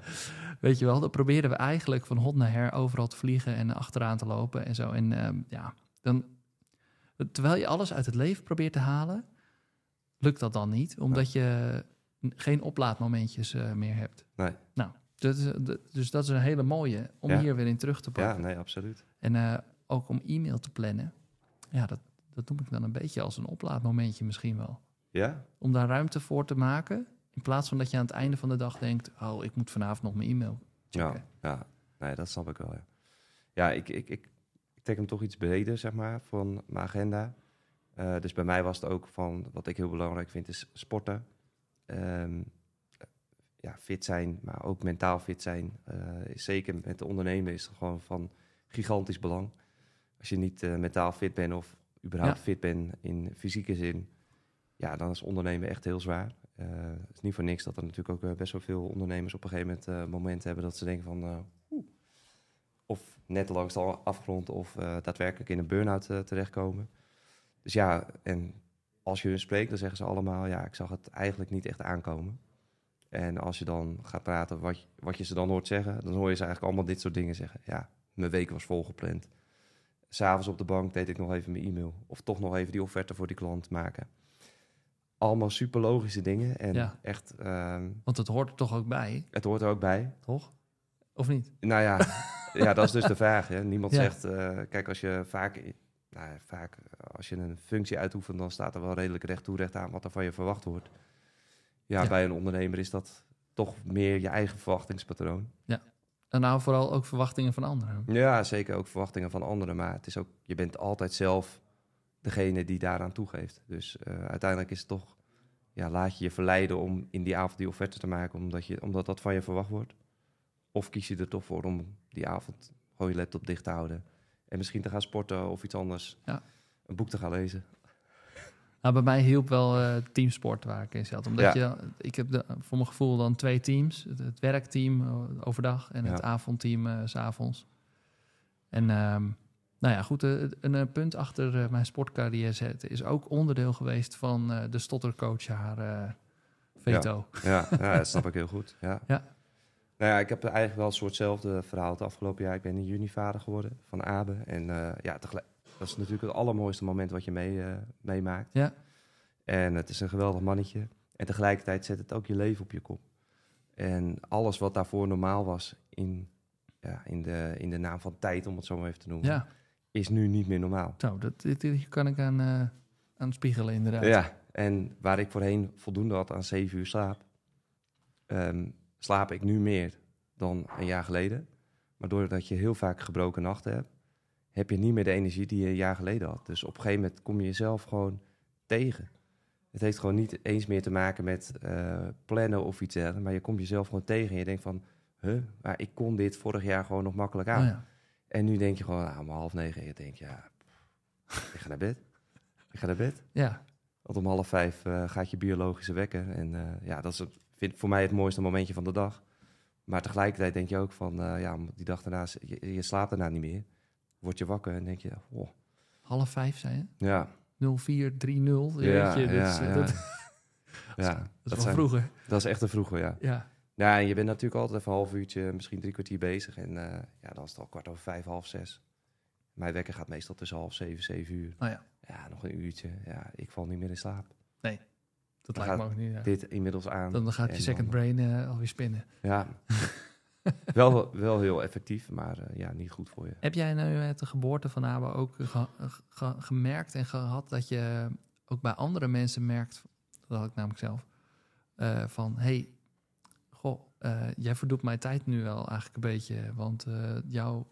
Weet je wel, dan proberen we eigenlijk van hot naar her overal te vliegen en achteraan te lopen en zo. En ehm, ja, dan, terwijl je alles uit het leven probeert te halen, lukt dat dan niet, omdat je geen oplaadmomentjes eh, meer hebt. Nee. Nou, dat is, dat- dus dat is een hele mooie om Ja. hier weer in terug te Ja, pakken. nee, absoluut. En eh, ook om e-mail te plannen. Ja, dat, dat noem ik dan een beetje als een oplaadmomentje misschien wel. Ja? Om daar ruimte voor te maken, in plaats van dat je aan het einde van de dag denkt, oh, ik moet vanavond nog mijn e-mail Ja, checken. ja. Nee, dat snap ik wel, ja. Ja, ik, ik, ik, ik trek hem toch iets breder, zeg maar, van mijn agenda. Eh, dus bij mij was het ook van, wat ik heel belangrijk vind, is sporten. Ehm, ja, fit zijn, maar ook mentaal fit zijn. Eh, zeker met de ondernemen is het gewoon van gigantisch belang. Als je niet eh, mentaal fit bent of überhaupt Ja. fit bent in fysieke zin, ja, dan is ondernemen echt heel zwaar. Eh, het is niet voor niks dat er natuurlijk ook eh, best wel veel ondernemers op een gegeven moment eh, momenten hebben dat ze denken van, oeh, of net langs de afgrond of daadwerkelijk in een burn-out terechtkomen. Dus ja, en als je hun spreekt, dan zeggen ze allemaal, ja, ik zag het eigenlijk niet echt aankomen. En als je dan gaat praten, wat, wat je ze dan hoort zeggen, dan hoor je ze eigenlijk allemaal dit soort dingen zeggen. Ja, mijn week was volgepland. S'avonds op de bank deed ik nog even mijn e-mail. Of toch nog even die offerte voor die klant maken. Allemaal super logische dingen. En Ja. echt, ehm, Want het hoort er toch ook bij, het hoort er ook bij. toch? Of niet? Nou ja, ja dat is dus de vraag. Hè. Niemand Ja. zegt, eh, kijk, als je vaak, nou ja, vaak als je een functie uitoefent, dan staat er wel redelijk recht toe, recht aan wat er van je verwacht wordt. Ja, Ja. bij een ondernemer is dat toch meer je eigen verwachtingspatroon. En nou vooral ook verwachtingen van anderen. Ja, zeker ook verwachtingen van anderen, maar het is ook, je bent altijd zelf degene die daaraan toegeeft. Dus eh, uiteindelijk is het toch, ja, laat je je verleiden om in die avond die offerte te maken, omdat, je, omdat dat van je verwacht wordt. Of kies je er toch voor om die avond gewoon je laptop dicht te houden en misschien te gaan sporten of iets anders. Ja. Een boek te gaan lezen. Nou, bij mij hielp wel eh, teamsport waar ik in zat. Omdat Ja. je, ik heb de, voor mijn gevoel dan twee teams. Het, het werkteam eh, overdag en het avondteam eh, s s'avonds. En ehm, nou ja, goed, een, eh, punt achter mijn sportcarrière zetten is ook onderdeel geweest van de stottercoach haar veto. Ja, ja, dat snap ik heel goed. Ja. Ja. Nou ja, ik heb eigenlijk wel een soortzelfde verhaal het afgelopen jaar. Ik ben in juni vader geworden van Abe. En ja, tegelijk, dat is natuurlijk het allermooiste moment wat je mee, eh, meemaakt. Ja. En het is een geweldig mannetje. En tegelijkertijd zet het ook je leven op je kop. En alles wat daarvoor normaal was in, ja, in, de, in de naam van tijd, om het zo maar even te noemen, Ja, is nu niet meer normaal. zo, dat, dit, hier kan ik aan, eh, aan spiegelen inderdaad. Ja, En waar ik voorheen voldoende had aan zeven uur slaap, ehm, slaap ik nu meer dan een jaar geleden. Maar doordat je heel vaak gebroken nachten hebt, heb je niet meer de energie die je een jaar geleden had. Dus op een gegeven moment kom je jezelf gewoon tegen. Het heeft gewoon niet eens meer te maken met eh, plannen of iets dergelijks, maar je komt jezelf gewoon tegen en je denkt van, huh, maar ik kon dit vorig jaar gewoon nog makkelijk aan. Oh ja. En nu denk je gewoon, ah, om half negen, en je denkt, ja, ik ga naar bed. Ik ga naar bed. ja. Want om half vijf eh, gaat je biologische wekken. En eh, ja, dat is het, vind, voor mij het mooiste momentje van de dag. Maar tegelijkertijd denk je ook van, ja, om die dag daarna, je, je slaapt daarna niet meer. Word je wakker en denk je, oh, Half vijf, zei je? ja, 0430. Ja, weet je, dat, is, ja, ja. dat, ja, dat is dat, vroeger. dat is echt een vroeger, ja. Ja. Ja, en je bent natuurlijk altijd even een half uurtje, misschien drie kwartier bezig. En eh, ja, dan is het al kwart over vijf, half zes. Mijn wekker gaat meestal tussen half zeven, zeven uur. Oh ja, Ja, nog een uurtje. Ja, ik val niet meer in slaap. dat Dan lijkt me ook niet. ja. Dit inmiddels aan. Dan gaat je second dan- brain eh, alweer spinnen. Ja, wel, wel heel effectief, maar eh, ja, niet goed voor je. Heb jij nu met de geboorte van Aba ook ge- ge- gemerkt en gehad dat je ook bij andere mensen merkt, dat had ik namelijk zelf, eh, van hey, goh, eh, jij verdoet mijn tijd nu wel eigenlijk een beetje, want jouw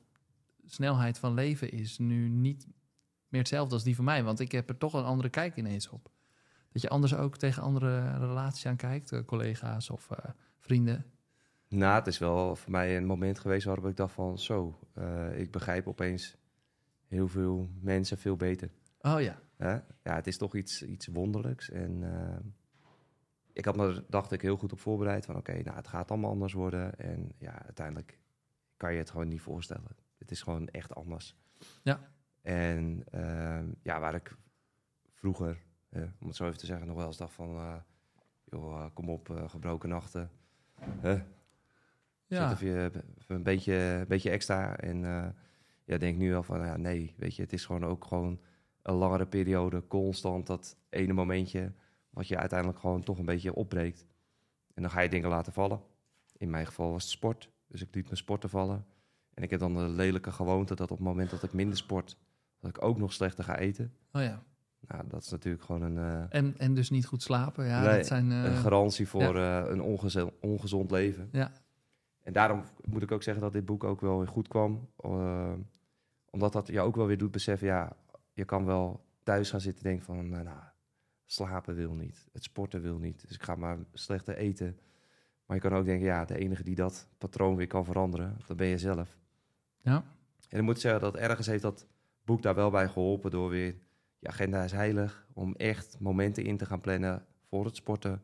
snelheid van leven is nu niet meer hetzelfde als die van mij, want ik heb er toch een andere kijk ineens op. Dat je anders ook tegen andere relaties aan kijkt, collega's of vrienden. Nou, het is wel voor mij een moment geweest waarop ik dacht van... zo, eh, ik begrijp opeens heel veel mensen veel beter. Oh ja? Ja, het is toch iets, iets wonderlijks. En eh, ik had me, dacht ik, heel goed op voorbereid. Van oké, nou, het gaat allemaal anders worden. En ja, uiteindelijk kan je het gewoon niet voorstellen. Het is gewoon echt anders. Ja. En ehm, ja, waar ik vroeger, om het zo even te zeggen, nog wel eens dacht van... eh, joh, kom op, gebroken nachten. Huh? Ja. Zet even, even een beetje, een beetje extra. En eh, ja, denk nu wel van, ja, nee, weet je, het is gewoon ook gewoon een langere periode, constant dat ene momentje, wat je uiteindelijk gewoon toch een beetje opbreekt. En dan ga je dingen laten vallen. In mijn geval was het sport, dus ik liet mijn sporten vallen. En ik heb dan de lelijke gewoonte dat op het moment dat ik minder sport, dat ik ook nog slechter ga eten. Oh ja. Nou, dat is natuurlijk gewoon een, eh, En, en dus niet goed slapen. Ja, Nee, dat zijn. eh, een garantie voor een ongezond, ongezond leven. Ja. En daarom moet ik ook zeggen dat dit boek ook wel weer goed kwam. eh, omdat dat je ook wel weer doet beseffen, ja, je kan wel thuis gaan zitten en denken van, nou, nou, slapen wil niet, het sporten wil niet, dus ik ga maar slechter eten. Maar je kan ook denken, ja, de enige die dat patroon weer kan veranderen, dat ben je zelf. Ja. En ik moet zeggen dat ergens heeft dat boek daar wel bij geholpen door weer, je agenda is heilig, om echt momenten in te gaan plannen voor het sporten,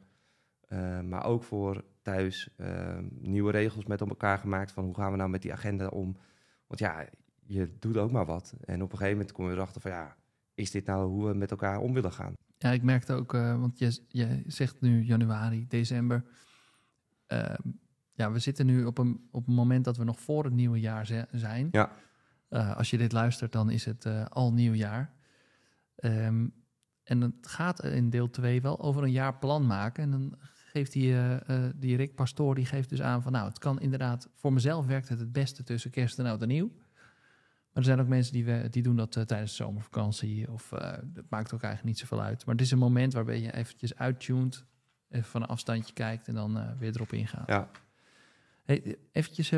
eh, maar ook voor thuis eh, nieuwe regels met elkaar gemaakt van hoe gaan we nou met die agenda om. Want ja, je doet ook maar wat. En op een gegeven moment kom je erachter van ja, is dit nou hoe we met elkaar om willen gaan? Ja, ik merkte ook, eh, want je, je zegt nu januari, december. Eh, ja, we zitten nu op een, op een moment dat we nog voor het nieuwe jaar zijn. Ja. Eh, als je dit luistert, dan is het al nieuw jaar. Ehm, en het gaat in deel 2 wel over een jaar plan maken. En dan geeft die, eh, eh, die Rick Pastoor, die geeft dus aan van... nou, het kan inderdaad, voor mezelf werkt het het beste tussen kerst en oud en nieuw. Maar er zijn ook mensen die, we, die doen dat eh, tijdens de zomervakantie. Of dat maakt ook eigenlijk niet zoveel uit. Maar het is een moment waarbij je eventjes uittuned. Even van een afstandje kijkt en dan weer erop ingaat. Ja, Hey, eventjes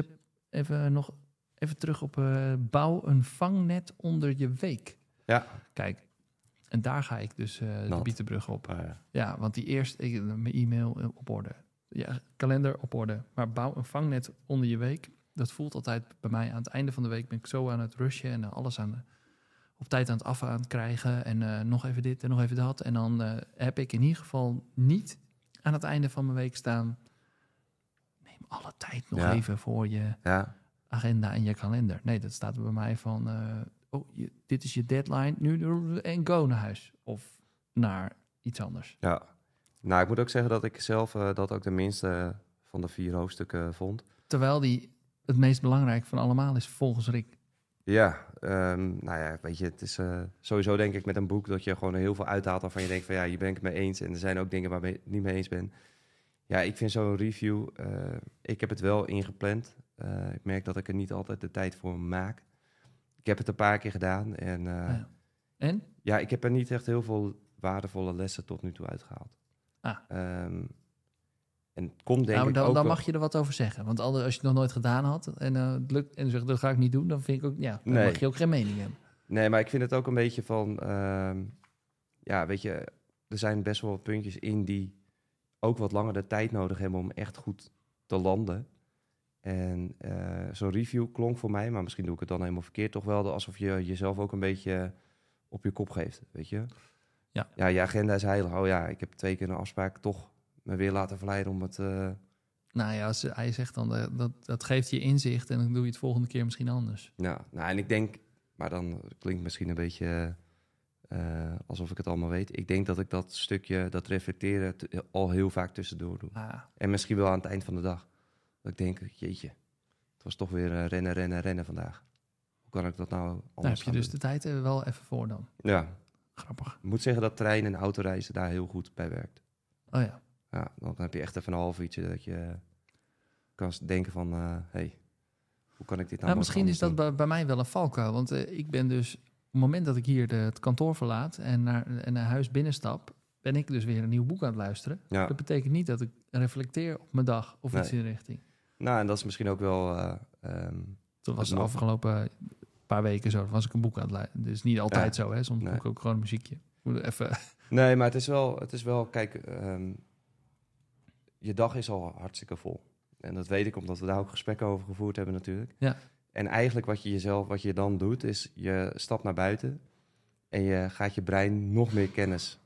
even nog even terug op bouw een vangnet onder je week. Ja. Kijk, en daar ga ik dus eh de. Bietenbrug op. maar, ja. Ja, want die eerst, ik, mijn e-mail eh, op orde. Ja, kalender op orde. Maar bouw een vangnet onder je week. Dat voelt altijd bij mij aan het einde van de week ben ik zo aan het rushen en eh, alles aan de, op tijd aan het af aan het krijgen. En nog even dit en nog even dat. En dan heb ik in ieder geval niet aan het einde van mijn week staan. Neem alle tijd nog Ja. even voor je ja, agenda en je kalender. Nee, dat staat bij mij van, oh, je, dit is je deadline, nu en go naar huis. Of naar iets anders. ja. Nou, ik moet ook zeggen dat ik zelf eh, dat ook de minste van de vier hoofdstukken vond. Terwijl die het meest belangrijk van allemaal is, volgens Rick. Ja, ehm, nou ja, weet je, het is eh, sowieso denk ik met een boek dat je gewoon heel veel uithaalt waarvan je denkt van ja, hier ben ik het mee eens. En er zijn ook dingen waar ik het niet mee eens ben. Ja, ik vind zo'n review, eh, ik heb het wel ingepland. Eh, ik merk dat ik er niet altijd de tijd voor maak. Ik heb het een paar keer gedaan en eh, Ja. En? ja, ik heb er niet echt heel veel waardevolle lessen tot nu toe uitgehaald. Ah. Ehm, en komt denk Nou, ik dan, ook dan mag je er wat over zeggen. Want al- als je het nog nooit gedaan had en eh, het lukt en zegt dat ga ik niet doen, dan vind ik ook, ja, dan Nee. mag je ook geen mening hebben. Nee, maar ik vind het ook een beetje van... ehm, ja, weet je, er zijn best wel wat puntjes in die ook wat langer de tijd nodig hebben om echt goed te landen. En eh, zo'n review klonk voor mij, maar misschien doe ik het dan helemaal verkeerd, toch wel alsof je jezelf ook een beetje op je kop geeft, weet je? Ja. Ja, je agenda is heilig. Oh ja, ik heb twee keer een afspraak toch me weer laten verleiden om het... eh, Nou ja, als hij zegt dan eh, dat, dat geeft je inzicht en dan doe je het volgende keer misschien anders. Ja, nou en ik denk, maar dan klinkt misschien een beetje alsof ik het allemaal weet. Ik denk dat ik dat stukje, dat reflecteren, al heel vaak tussendoor doe. Ah, En misschien wel aan het eind van de dag. Dat ik denk, jeetje, het was toch weer eh, rennen, rennen, rennen vandaag. Hoe kan ik dat nou anders daar heb je dus doen? de tijd er wel even voor dan. Ja, Grappig. ik moet zeggen dat trein- en autoreizen daar heel goed bij werkt. Oh ja. Ja, dan heb je echt even een half uurtje dat je kan denken van, hé, hey, hoe kan ik dit nou Nou, misschien is dat bij, bij mij wel een valkuil. Want eh, ik ben dus, op het moment dat ik hier de, het kantoor verlaat en naar, en naar huis binnenstap, ben ik dus weer een nieuw boek aan het luisteren. Ja. Dat betekent niet dat ik reflecteer op mijn dag of iets in de richting. Nou, en dat is misschien ook wel... eh, ehm, Dat was de nog. afgelopen paar weken zo. Dan was ik een boek aan het luisteren. Dus niet altijd Ja. zo, hè. Soms Nee. doe ik ook gewoon muziekje. Moet even... Nee, maar het is wel, het is wel kijk, ehm, je dag is al hartstikke vol. En dat weet ik omdat we daar ook gesprekken over gevoerd hebben natuurlijk. Ja. En eigenlijk wat je jezelf, wat je dan doet, is je stapt naar buiten en je gaat je brein nog meer kennis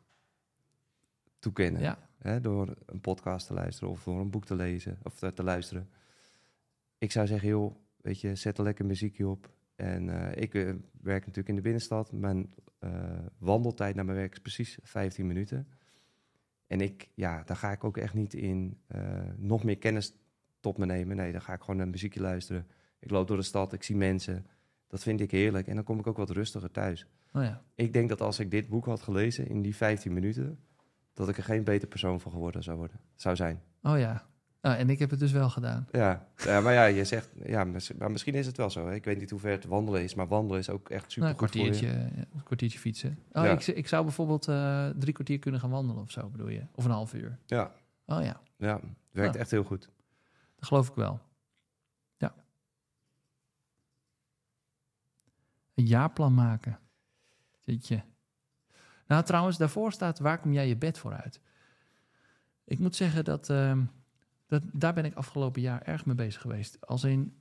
toekennen. Ja, Hè, door een podcast te luisteren of door een boek te lezen of te, te luisteren. Ik zou zeggen, joh, weet je, zet er lekker muziekje op. En eh, ik eh, werk natuurlijk in de binnenstad. Mijn eh, wandeltijd naar mijn werk is precies 15 minuten. En ik, ja, daar ga ik ook echt niet in nog meer kennis tot me nemen. Nee, dan ga ik gewoon naar muziekje luisteren. Ik loop door de stad, ik zie mensen. Dat vind ik heerlijk. En dan kom ik ook wat rustiger thuis. oh ja. Ik denk dat als ik dit boek had gelezen in die 15 minuten, dat ik er geen beter persoon van geworden zou worden, zou zijn. Oh ja. Nou, en ik heb het dus wel gedaan. Ja, ja maar ja, je zegt, ja, maar misschien is het wel zo. Hè? Ik weet niet hoe ver het wandelen is, maar wandelen is ook echt super Nou, een kwartiertje, een kwartiertje fietsen. Oh, Ja. ik, ik zou bijvoorbeeld eh, drie kwartier kunnen gaan wandelen of zo, bedoel je? Of een half uur. Ja, Oh ja, ja, werkt Ah. echt heel goed. dat geloof ik wel. Ja. Een jaarplan maken. Jeetje. Nou, trouwens, daarvoor staat waar kom jij je bed voor uit? Ik moet zeggen dat, ehm, dat daar ben ik afgelopen jaar erg mee bezig geweest. Als, in,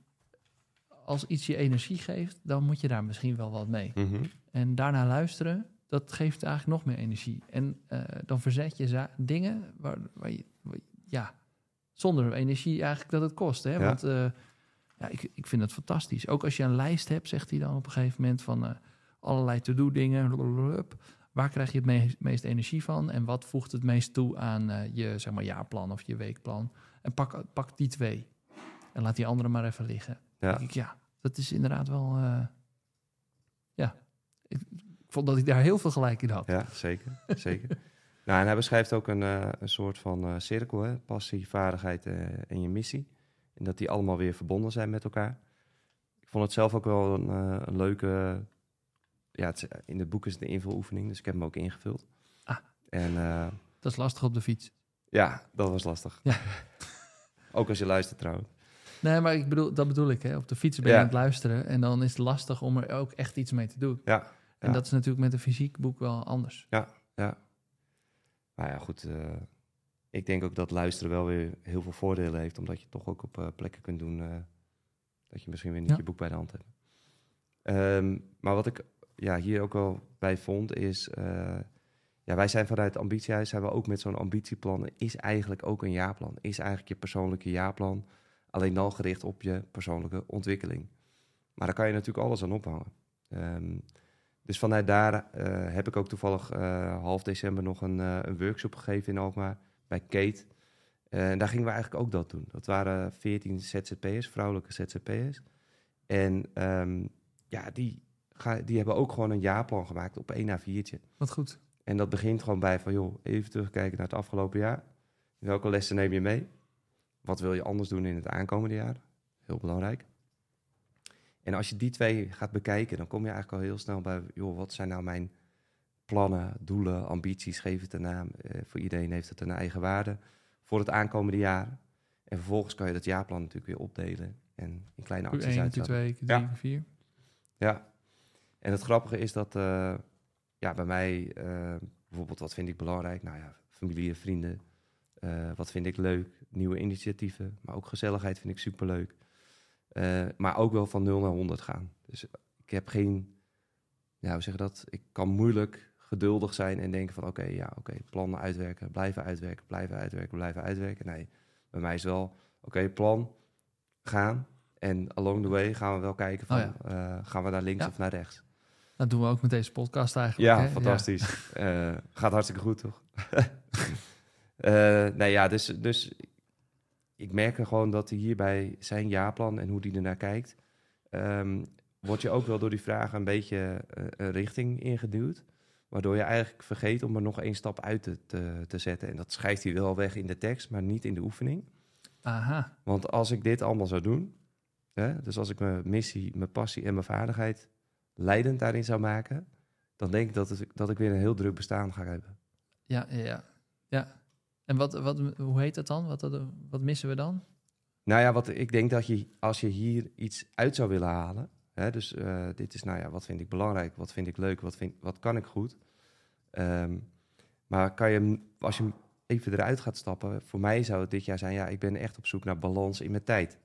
als iets je energie geeft, dan moet je daar misschien wel wat mee. Mhm. En daarna luisteren, dat geeft eigenlijk nog meer energie. En eh, dan verzet je dingen waar, waar, je, waar je- ja, zonder energie eigenlijk dat het kost. Hè? Ja. Want eh, ja, ik, ik vind het fantastisch. Ook als je een lijst hebt, zegt hij dan op een gegeven moment van eh, allerlei to-do dingen. Waar krijg je het me- meest energie van? En wat voegt het meest toe aan je zeg maar, jaarplan of je weekplan? En pak, pak die twee. En laat die andere maar even liggen. Ja. denk ik, ja, dat is inderdaad wel. eh, ja, ik, vond dat ik daar heel veel gelijk in had. ja, zeker, zeker. Nou, en hij beschrijft ook een, eh, een soort van eh, cirkel, hè? passie, vaardigheid en je missie. En dat die allemaal weer verbonden zijn met elkaar. Ik vond het zelf ook wel een, een leuke... Ja, het, in het boek is het een invuloefening, dus ik heb hem ook ingevuld. Ah. En Dat is lastig op de fiets. ja, dat was lastig. Ja. ook als je luistert trouwens. Nee, maar ik bedoel, dat bedoel ik. Hè. Op de fiets ben je Ja. aan het luisteren. En dan is het lastig om er ook echt iets mee te doen. Ja, En ja. dat is natuurlijk met een fysiek boek wel anders. Ja. Maar ja, goed. eh, ik denk ook dat luisteren wel weer heel veel voordelen heeft. Omdat je toch ook op eh, plekken kunt doen eh, dat je misschien weer niet Ja. je boek bij de hand hebt. Ehm, maar wat ik ja, hier ook wel bij vond is... ja, wij zijn vanuit Ambitiehuis zijn we ook met zo'n ambitieplan. Is eigenlijk ook een jaarplan. Is eigenlijk je persoonlijke jaarplan. Alleen dan gericht op je persoonlijke ontwikkeling. Maar daar kan je natuurlijk alles aan ophangen. Ehm, dus vanuit daar eh, heb ik ook toevallig eh, half december nog een, eh, een workshop gegeven in Alkmaar bij Kate. En daar gingen we eigenlijk ook dat doen. Dat waren 14 ZZP'ers, vrouwelijke ZZP'ers. En ehm, ja, die, ga, die hebben ook gewoon een jaarplan gemaakt op één A4'tje. Wat goed. En dat begint gewoon bij van, joh, even terugkijken naar het afgelopen jaar. Welke lessen neem je mee? Wat wil je anders doen in het aankomende jaar? Heel belangrijk. En als je die twee gaat bekijken, dan kom je eigenlijk al heel snel bij, joh, wat zijn nou mijn plannen, doelen, ambities, geef het een naam. Eh, voor iedereen heeft het een eigen waarde voor het aankomende jaar. En vervolgens kan je dat jaarplan natuurlijk weer opdelen en in kleine acties Q1, uitzetten. Q2, Q3, Ja. Q4. Ja. En het grappige is dat eh, ja, bij mij eh, bijvoorbeeld wat vind ik belangrijk? Nou ja, familie en vrienden. Eh, wat vind ik leuk? Nieuwe initiatieven. Maar ook gezelligheid vind ik superleuk. Eh maar ook wel van 0 naar 100 gaan. Dus ik heb geen... Ja, hoe zeg dat? Ik kan moeilijk geduldig zijn en denken van... Oké, ja, oké, plannen uitwerken. Blijven uitwerken, blijven uitwerken, blijven uitwerken. Nee, bij mij is wel... Oké, plan, gaan. En along the way gaan we wel kijken van... Oh gaan we naar links Ja. of naar rechts? Dat doen we ook met deze podcast eigenlijk. Ja, hè? fantastisch. Eh, gaat hartstikke goed, toch? Eh nee, ja, dus, dus ik merk er gewoon dat hij hierbij zijn jaarplan en hoe hij ernaar kijkt, ehm, word je ook wel door die vragen een beetje eh, een richting ingeduwd. Waardoor je eigenlijk vergeet om er nog één stap uit te, te, te zetten. En dat schrijft hij wel weg in de tekst, maar niet in de oefening. Aha, Want als ik dit allemaal zou doen, hè, dus als ik mijn missie, mijn passie en mijn vaardigheid leidend daarin zou maken, dan denk ik dat, het, dat ik weer een heel druk bestaan ga hebben. ja, ja, ja. En wat, wat, hoe heet dat dan? Wat, wat missen we dan? Nou ja, wat ik denk dat je als je hier iets uit zou willen halen, hè, dus eh, dit is, nou ja, wat vind ik belangrijk, wat vind ik leuk, wat, vind, wat kan ik goed. Ehm, maar kan je, als je even eruit gaat stappen, voor mij zou het dit jaar zijn, ja, ik ben echt op zoek naar balans in mijn tijd.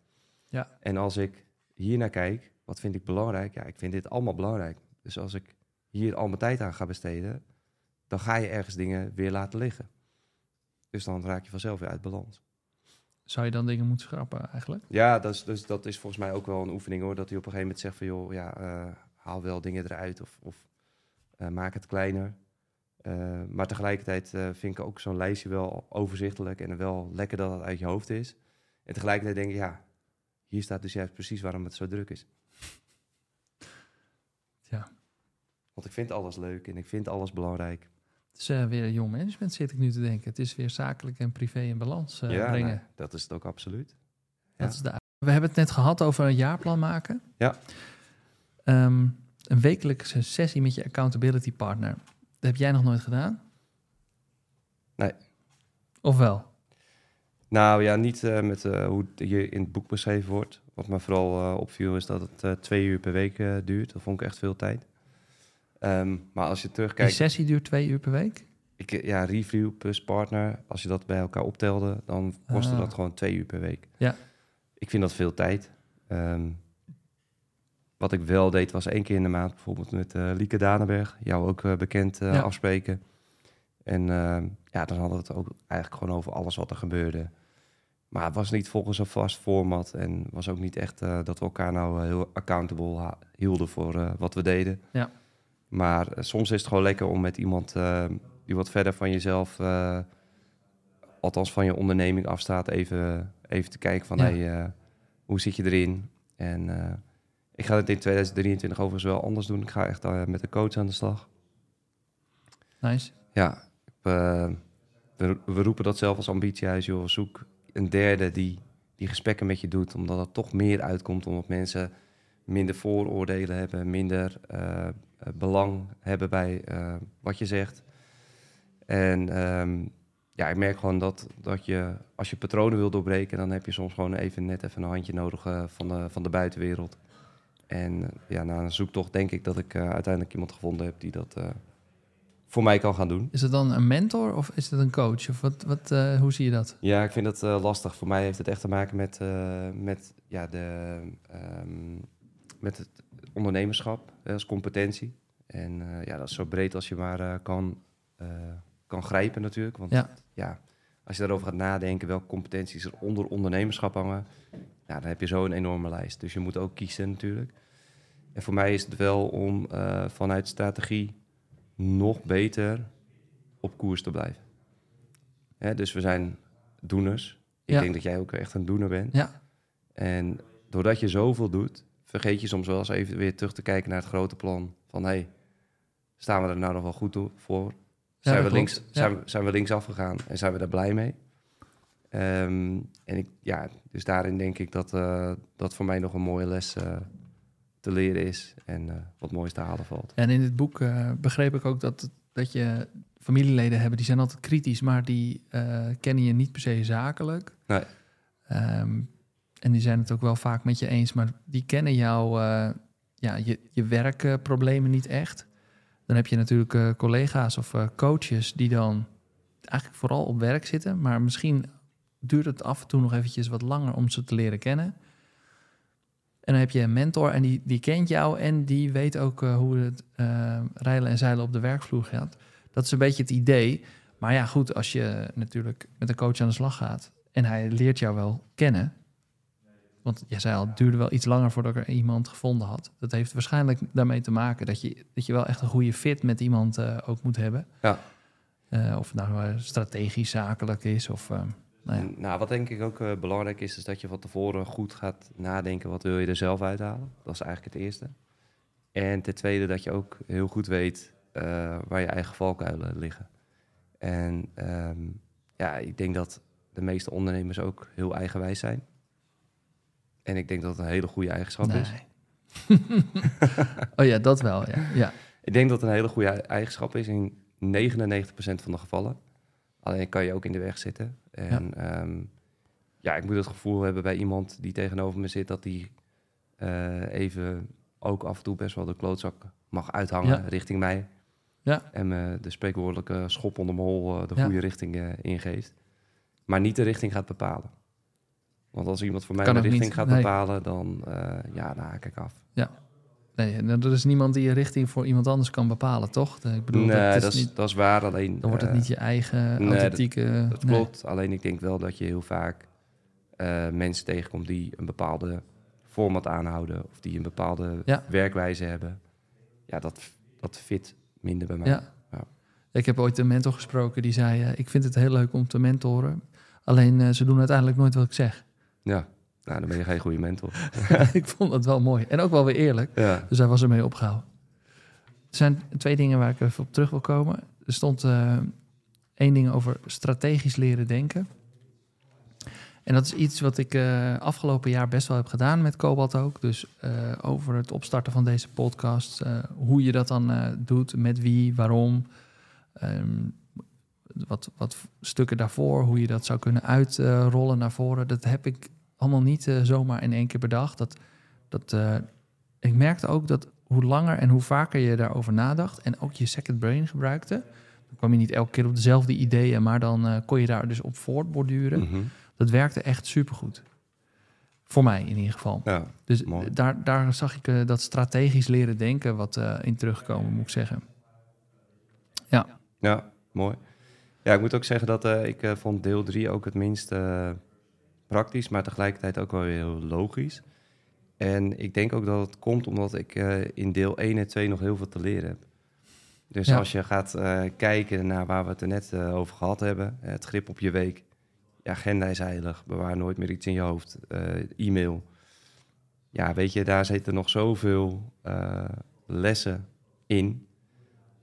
Ja. En als ik hier naar kijk, wat vind ik belangrijk? Ja, ik vind dit allemaal belangrijk. Dus als ik hier al mijn tijd aan ga besteden, dan ga je ergens dingen weer laten liggen. Dus dan raak je vanzelf weer uit balans. Zou je dan dingen moeten schrappen eigenlijk? Ja, dat is, dus dat is volgens mij ook wel een oefening hoor. Dat hij op een gegeven moment zegt van joh, ja, eh, haal wel dingen eruit of, of eh, maak het kleiner. Eh, maar tegelijkertijd vind ik ook zo'n lijstje wel overzichtelijk en wel lekker dat het uit je hoofd is. En tegelijkertijd denk ik, ja, hier staat dus juist precies waarom het zo druk is. Ja. Want ik vind alles leuk en ik vind alles belangrijk. Het is eh, weer jong management, zit ik nu te denken. Het is weer zakelijk en privé in balans eh, ja, brengen. nou, dat is het ook absoluut. Dat Ja. is de, we hebben het net gehad over een jaarplan maken. Ja. Ehm, een wekelijkse sessie met je accountability partner. Dat heb jij nog nooit gedaan? Nee. Of wel? Nou ja, niet eh, met eh, hoe hier in het boek beschreven wordt. Wat me vooral eh, opviel is dat het twee uur per week duurt. Dat vond ik echt veel tijd. Ehm, maar als je Die terugkijkt, sessie duurt twee uur per week? ik, ja, review plus partner, als je dat bij elkaar optelde, dan kostte Ah. dat gewoon twee uur per week. Ja. Ik vind dat veel tijd. Ehm, wat ik wel deed was één keer in de maand bijvoorbeeld met Lieke Danenberg, jou ook bekend, Ja. afspreken. En ehm, ja, dan hadden we het ook eigenlijk gewoon over alles wat er gebeurde. Maar het was niet volgens een vast format en was ook niet echt eh, dat we elkaar nou eh, heel accountable hielden voor eh, wat we deden. Ja. Maar soms is het gewoon lekker om met iemand eh, die wat verder van jezelf, althans van je onderneming afstaat, even, even te kijken van Ja. hey, hoe zit je erin? En ik ga het in 2023 overigens wel anders doen. Ik ga echt met een coach aan de slag. Nice. Ja, we, we, we roepen dat zelf als ambitiehuis, joh. Zoek een derde die die gesprekken met je doet, omdat het toch meer uitkomt, omdat mensen minder vooroordelen hebben, minder eh, eh, belang hebben bij eh, wat je zegt. En ehm, ja, ik merk gewoon dat, dat je, als je patronen wil doorbreken, dan heb je soms gewoon even net even een handje nodig eh, van, de, van de buitenwereld. En eh, ja, na een zoektocht denk ik dat ik eh, uiteindelijk iemand gevonden heb die dat eh, voor mij kan gaan doen. Is het dan een mentor of is het een coach? Of wat, wat, eh, hoe zie je dat? Ja, ik vind dat eh, lastig. Voor mij heeft het echt te maken met, eh, met, ja, de, ehm, met het ondernemerschap als competentie. En ja, dat is zo breed als je maar kan, kan grijpen natuurlijk. Want Ja. ja, als je daarover gaat nadenken welke competenties er onder ondernemerschap hangen, ja, dan heb je zo een enorme lijst. Dus je moet ook kiezen natuurlijk. En voor mij is het wel om vanuit strategie nog beter op koers te blijven. Hè, dus we zijn doeners. Ik Ja. denk dat jij ook echt een doener bent. Ja, En doordat je zoveel doet, vergeet je soms wel eens even weer terug te kijken naar het grote plan. Van hé, hey, staan we er nou nog wel goed toe- voor? Zijn, we links, Ja. zijn, we, zijn we links afgegaan en zijn we daar blij mee? Ehm, en ik, ja, dus daarin denk ik dat eh, dat voor mij nog een mooie les eh, te leren is. En eh, wat moois te halen valt. En in dit boek eh, begreep ik ook dat dat je familieleden hebben die zijn altijd kritisch, maar die eh, kennen je niet per se zakelijk. Nee. Ehm, en die zijn het ook wel vaak met je eens, maar die kennen jouw ja, je, je werkproblemen niet echt. Dan heb je natuurlijk collega's of coaches die dan eigenlijk vooral op werk zitten, maar misschien duurt het af en toe nog eventjes wat langer om ze te leren kennen. En dan heb je een mentor en die, die kent jou en die weet ook eh, hoe het eh, rijlen en zeilen op de werkvloer gaat. Dat is een beetje het idee. Maar ja, goed, als je natuurlijk met een coach aan de slag gaat en hij leert jou wel kennen. Want jij zei al, het duurde wel iets langer voordat ik er iemand gevonden had. Dat heeft waarschijnlijk daarmee te maken dat je, dat je wel echt een goede fit met iemand eh, ook moet hebben. Ja. Of het nou strategisch, zakelijk is of... nou ja. Nou, wat denk ik ook eh, belangrijk is, is dat je van tevoren goed gaat nadenken. Wat wil je er zelf uithalen? Dat is eigenlijk het eerste. En ten tweede dat je ook heel goed weet eh, waar je eigen valkuilen liggen. En ehm, ja, ik denk dat de meeste ondernemers ook heel eigenwijs zijn. En ik denk dat het een hele goede eigenschap is. Oh ja, dat wel, ja. ja. Ik denk dat het een hele goede eigenschap is in 99% van de gevallen. Alleen kan je ook in de weg zitten. En ja, ja ik moet het gevoel hebben bij iemand die tegenover me zit... dat die eh, even ook af en toe best wel de klootzak mag uithangen Ja. richting mij. Ja. En me de spreekwoordelijke schop onder mijn hol eh, de Ja. goede richting eh, ingeeft. Maar niet de richting gaat bepalen. Want als iemand voor mij de richting niet, gaat nee. bepalen, dan, ja, dan haak ik af. Nee, nou, er is niemand die je richting voor iemand anders kan bepalen, toch? Ik bedoel, nee, dat is dat is, niet, dat is waar. Alleen, dan wordt het eh, niet je eigen nee, dat- authentieke... Dat nee. klopt. Alleen ik denk wel dat je heel vaak eh, mensen tegenkomt die een bepaalde format aanhouden of die een bepaalde Ja. werkwijze hebben. Ja, dat, dat fit minder bij mij. Ja. Ja. Ik heb ooit een mentor gesproken die zei... eh, ik vind het heel leuk om te mentoren. Alleen ze doen uiteindelijk nooit wat ik zeg. Ja. Nou, dan ben je geen goede mentor. ik vond dat wel mooi. En ook wel weer eerlijk. Ja. Dus hij was ermee opgehouden. Er zijn twee dingen waar ik even op terug wil komen. Er stond eh, één ding over strategisch leren denken. En dat is iets wat ik eh, afgelopen jaar best wel heb gedaan met Cobalt ook. Dus eh, over het opstarten van deze podcast. hoe je dat dan doet, met wie, waarom. ehm, wat, wat stukken daarvoor, hoe je dat zou kunnen uitrollen naar voren. Dat heb ik allemaal niet eh, zomaar in één keer bedacht. Dat, dat, eh, ik merkte ook dat hoe langer en hoe vaker je daarover nadacht... en ook je second brain gebruikte... dan kwam je niet elke keer op dezelfde ideeën... maar dan eh, kon je daar dus op voortborduren. Mhm. Dat werkte echt supergoed. Voor mij in ieder geval. ja. Dus mooi. daar, daar zag ik dat strategisch leren denken wat in terugkomen, moet ik zeggen. Ja, mooi. Ja, ik moet ook zeggen dat ik vond deel 3 ook het minst eh, praktisch, maar tegelijkertijd ook wel weer heel logisch. En ik denk ook dat het komt omdat ik eh, in deel 1 en 2 nog heel veel te leren heb. Dus Ja. als je gaat eh, kijken naar waar we het er net eh, over gehad hebben, het grip op je week, je agenda is heilig, bewaar nooit meer iets in je hoofd, e-mail. Ja, weet je, daar zitten nog zoveel lessen in,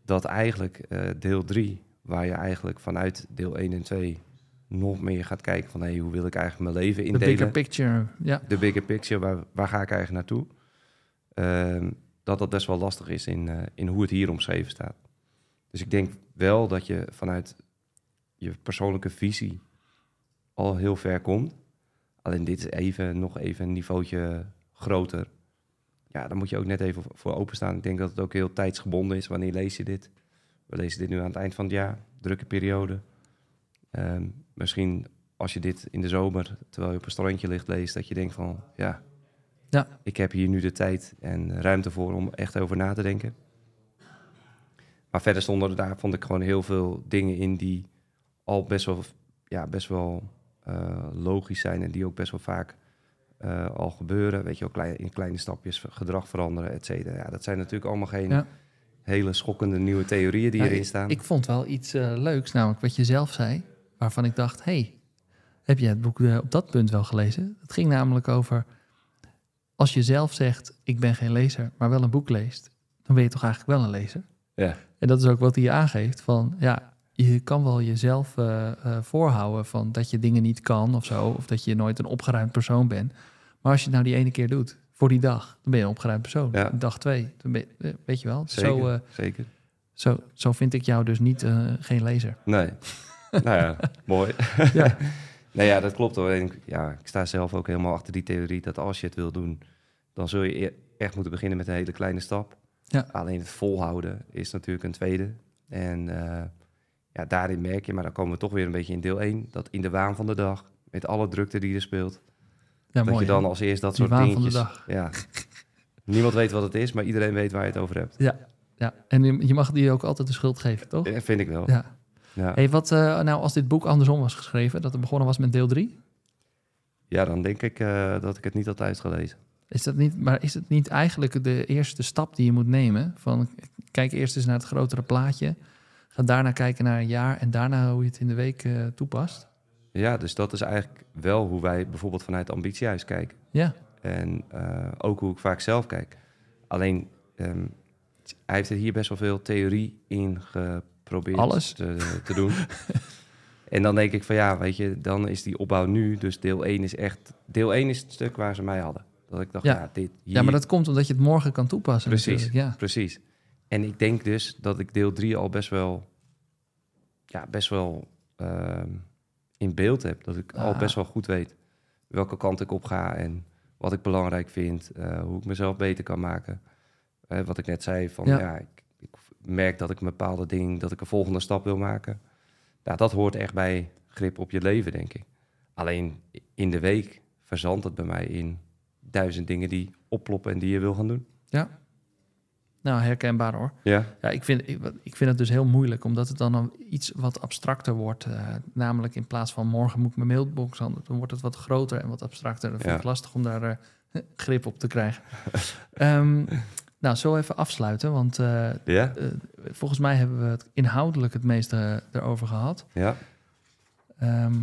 dat eigenlijk deel 3, waar je eigenlijk vanuit deel 1 en 2 nog meer gaat kijken van hey, hoe wil ik eigenlijk mijn leven De indelen bigger picture, ja. de bigger picture, waar, waar ga ik eigenlijk naartoe? Ehm, dat dat best wel lastig is in, eh, in hoe het hier omschreven staat. Dus ik denk wel dat je vanuit je persoonlijke visie al heel ver komt. Alleen dit is even, nog even een niveautje groter. Ja, daar moet je ook net even voor openstaan. Ik denk dat het ook heel tijdsgebonden is. Wanneer lees je dit? We lezen dit nu aan het eind van het jaar. Drukke periode. Ehm, misschien als je dit in de zomer, terwijl je op een strandje ligt, leest, dat je denkt van, ja, Ja. ik heb hier nu de tijd en ruimte voor om echt over na te denken. Maar verder stonden er daar, vond ik gewoon heel veel dingen in die al best wel, ja, best wel eh, logisch zijn en die ook best wel vaak eh, al gebeuren. Weet je wel, klein, in kleine stapjes gedrag veranderen, et cetera. Ja, dat zijn natuurlijk allemaal geen Ja. hele schokkende nieuwe theorieën die Ja, erin staan. Ik vond wel iets eh, leuks, namelijk wat je zelf zei, waarvan ik dacht, hey, heb jij het boek eh, op dat punt wel gelezen? Het ging namelijk over, als je zelf zegt, ik ben geen lezer, maar wel een boek leest, dan ben je toch eigenlijk wel een lezer? Ja. En dat is ook wat hij aangeeft, van ja, je kan wel jezelf eh, eh, voorhouden van dat je dingen niet kan of zo, of dat je nooit een opgeruimd persoon bent. Maar als je het nou die ene keer doet, voor die dag, dan ben je een opgeruimd persoon. Ja. Dag twee, dan ben je, weet je wel. Zeker, Zo, zeker. Zo, zo vind ik jou dus niet geen lezer. Nee. nou ja, mooi. Ja. nee, ja, dat klopt hoor. En ik- ja, ik sta zelf ook helemaal achter die theorie dat als je het wil doen, dan zul je e- echt moeten beginnen met een hele kleine stap. Ja. Alleen het volhouden is natuurlijk een tweede. En eh, ja, daarin merk je, maar dan komen we toch weer een beetje in deel 1, dat in de waan van de dag, met alle drukte die er speelt, Ja, dat mooi. je dan als eerst dat Die soort waan van de dingetjes... dag. Ja. Niemand weet wat het is, maar iedereen weet waar je het over hebt. Ja, en je- je mag die ook altijd de schuld geven, toch? Ja, vind ik wel. Ja. Ja. Hey, wat eh, nou als dit boek andersom was geschreven, dat het begonnen was met deel 3? Ja, dan denk ik eh, dat ik het niet had uitgelezen. Is dat niet, maar is het niet eigenlijk de eerste stap die je moet nemen? Van kijk eerst eens naar het grotere plaatje. Ga daarna kijken naar een jaar en daarna hoe je het in de week eh, toepast. Ja, dus dat is eigenlijk wel hoe wij bijvoorbeeld vanuit Ambitiehuis kijken. Ja, En ook hoe ik vaak zelf kijk. Alleen, ehm, hij heeft er hier best wel veel theorie in geprobeerd Alles? Te, te doen. en dan denk ik van ja, weet je, dan is die opbouw nu. Dus deel 1 is echt... Deel 1 is het stuk waar ze mij hadden. Dat ik dacht, Ja. ja, dit hier... ja, maar dat komt omdat je het morgen kan toepassen. Precies. Ja. Precies. En ik denk dus dat ik deel 3 al best wel... Ja, best wel ehm, in beeld heb. Dat ik al Ah. best wel goed weet welke kant ik op ga... en wat ik belangrijk vind, eh, hoe ik mezelf beter kan maken. Eh, wat ik net zei, van Ja. ja, ik, ik merk dat ik een bepaalde ding, dat ik een volgende stap wil maken. Ja, dat hoort echt bij grip op je leven, denk ik. Alleen in de week verzandt het bij mij in duizend dingen die opploppen en die je wil gaan doen. Nou, herkenbaar hoor. Ja, Ja, ik vind, ik, ik vind het dus heel moeilijk, omdat het dan iets wat abstracter wordt. eh, namelijk in plaats van morgen moet ik mijn mailbox aan, dan wordt het wat groter en wat abstracter. Dan vind Ja. ik lastig om daar eh, grip op te krijgen. Ehm, nou, zo even afsluiten, want eh, ja, eh, volgens mij hebben we het inhoudelijk het meeste erover gehad. ja. Ehm,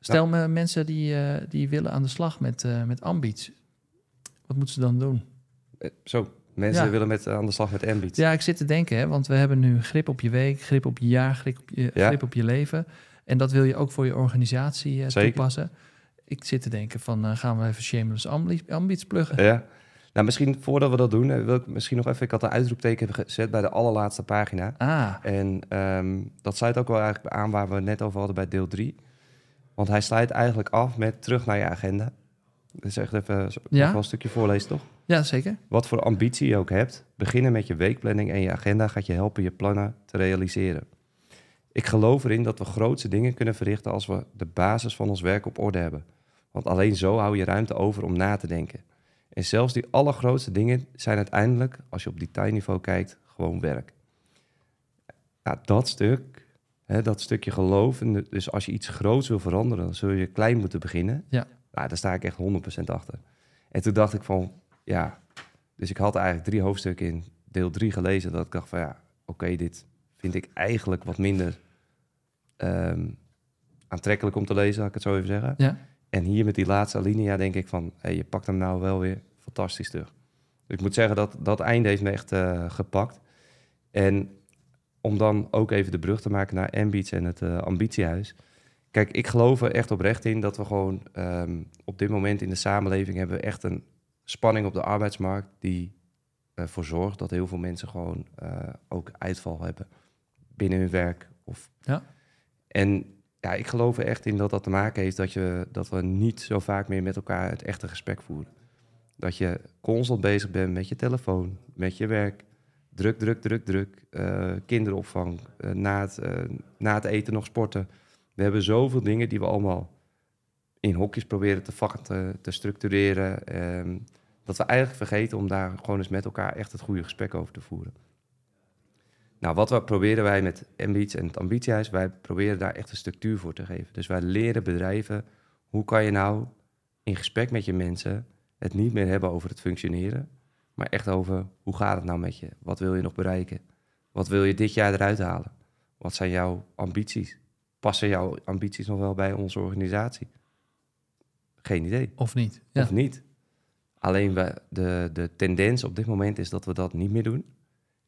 stel me mensen die, eh, die willen aan de slag met, eh met Ambiets. Wat moeten ze dan doen? Eh, Zo, mensen Ja. willen met, aan de slag met Ambits. Ja, ik zit te denken, hè, want we hebben nu grip op je week, grip op je jaar, grip op je, Ja. grip op je leven. En dat wil je ook voor je organisatie eh, toepassen. Ik zit te denken van, eh, gaan we even shameless ambi- ambities pluggen? Ja. Nou, misschien voordat we dat doen, eh, wil ik misschien nog even... Ik had een uitroepteken gezet bij de allerlaatste pagina. Ah, En ehm, dat sluit ook wel eigenlijk aan waar we net over hadden bij deel 3. Want hij sluit eigenlijk af met terug naar je agenda. Dus echt even Ja? een stukje voorlezen, toch? ja, zeker. Wat voor ambitie je ook hebt, beginnen met je weekplanning en je agenda gaat je helpen je plannen te realiseren. Ik geloof erin dat we grootste dingen kunnen verrichten als we de basis van ons werk op orde hebben. Want alleen zo hou je ruimte over om na te denken. En zelfs die allergrootste dingen zijn uiteindelijk, als je op detailniveau kijkt, gewoon werk. Nou, dat stuk, hè, dat stukje geloof, en dus als je iets groots wil veranderen, dan zul je klein moeten beginnen. Ja. Nou, daar sta ik echt 100% achter. En toen dacht ik van, ja, dus ik had eigenlijk drie hoofdstukken in deel drie gelezen. Dat ik dacht van ja, oké, dit vind ik eigenlijk wat minder ehm, aantrekkelijk om te lezen, laat ik het zo even zeggen. Ja. En hier met die laatste alinea denk ik van, hé, je pakt hem nou wel weer fantastisch terug. Dus ik moet zeggen dat dat einde heeft me echt eh, gepakt. En om dan ook even de brug te maken naar Ambiets en het eh, ambitiehuis. Kijk, ik geloof er echt oprecht in dat we gewoon ehm, op dit moment in de samenleving hebben we echt een spanning op de arbeidsmarkt die ervoor zorgt dat heel veel mensen gewoon eh, ook uitval hebben binnen hun werk. Of... Ja. En ja, ik geloof er echt in dat dat te maken heeft dat, je, dat we niet zo vaak meer met elkaar het echte gesprek voeren. Dat je constant bezig bent met je telefoon, met je werk. Druk, druk, druk, druk. eh, kinderopvang, eh, na, het, eh, na het eten nog sporten. We hebben zoveel dingen die we allemaal in hokjes proberen te vakken, te, structureren. ehm, dat we eigenlijk vergeten om daar gewoon eens met elkaar echt het goede gesprek over te voeren. Nou, wat we proberen wij met Ambitie en het Ambitiehuis, wij proberen daar echt een structuur voor te geven. Dus wij leren bedrijven, hoe kan je nou in gesprek met je mensen het niet meer hebben over het functioneren, maar echt over hoe gaat het nou met je? Wat wil je nog bereiken? Wat wil je dit jaar eruit halen? Wat zijn jouw ambities? Passen jouw ambities nog wel bij onze organisatie? Geen idee. Of niet? Ja. Of niet. Alleen we, de, de tendens op dit moment is dat we dat niet meer doen.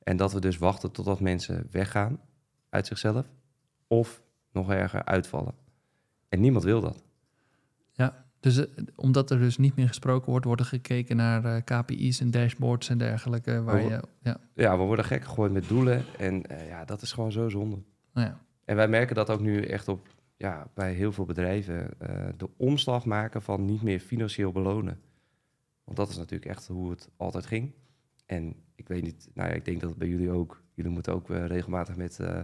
En dat we dus wachten totdat mensen weggaan uit zichzelf. Of nog erger uitvallen. En niemand wil dat. Dus eh, omdat er dus niet meer gesproken wordt, wordt er gekeken naar eh, KPI's en dashboards en dergelijke. Waar je, ja, Ja, we worden gek gegooid met doelen. En eh, ja, dat is gewoon zo zonde. nou ja. En wij merken dat ook nu echt op, ja, bij heel veel bedrijven. de omslag maken van niet meer financieel belonen. Want dat is natuurlijk echt hoe het altijd ging. En ik weet niet, nou ja, ik denk dat het bij jullie ook. Jullie moeten ook eh, regelmatig met eh,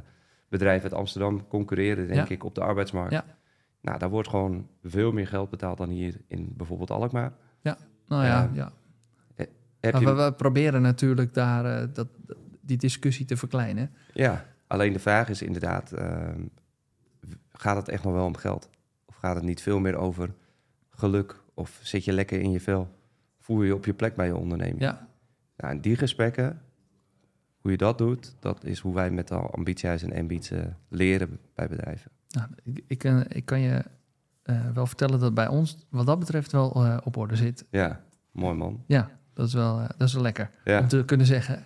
bedrijven uit Amsterdam concurreren, denk Ja. ik, op de arbeidsmarkt. Ja. Nou, daar wordt gewoon veel meer geld betaald dan hier in bijvoorbeeld Alkmaar. Nou ja, Ja. ja. Heb Maar je, we, we proberen natuurlijk daar eh, dat, die discussie te verkleinen. Ja, alleen de vraag is inderdaad, ehm, gaat het echt nog wel om geld? Of gaat het niet veel meer over geluk? Of zit je lekker in je vel? Voel je je op je plek bij je onderneming? Ja, Nou, en die gesprekken, hoe je dat doet, dat is hoe wij met de ambitiehuis en ambitie eh, leren bij bedrijven. nou, ik, ik, eh, ik kan je eh, wel vertellen dat bij ons wat dat betreft wel op orde zit. Ja, mooi man. Ja, dat is wel, dat is wel lekker Ja, om te kunnen zeggen.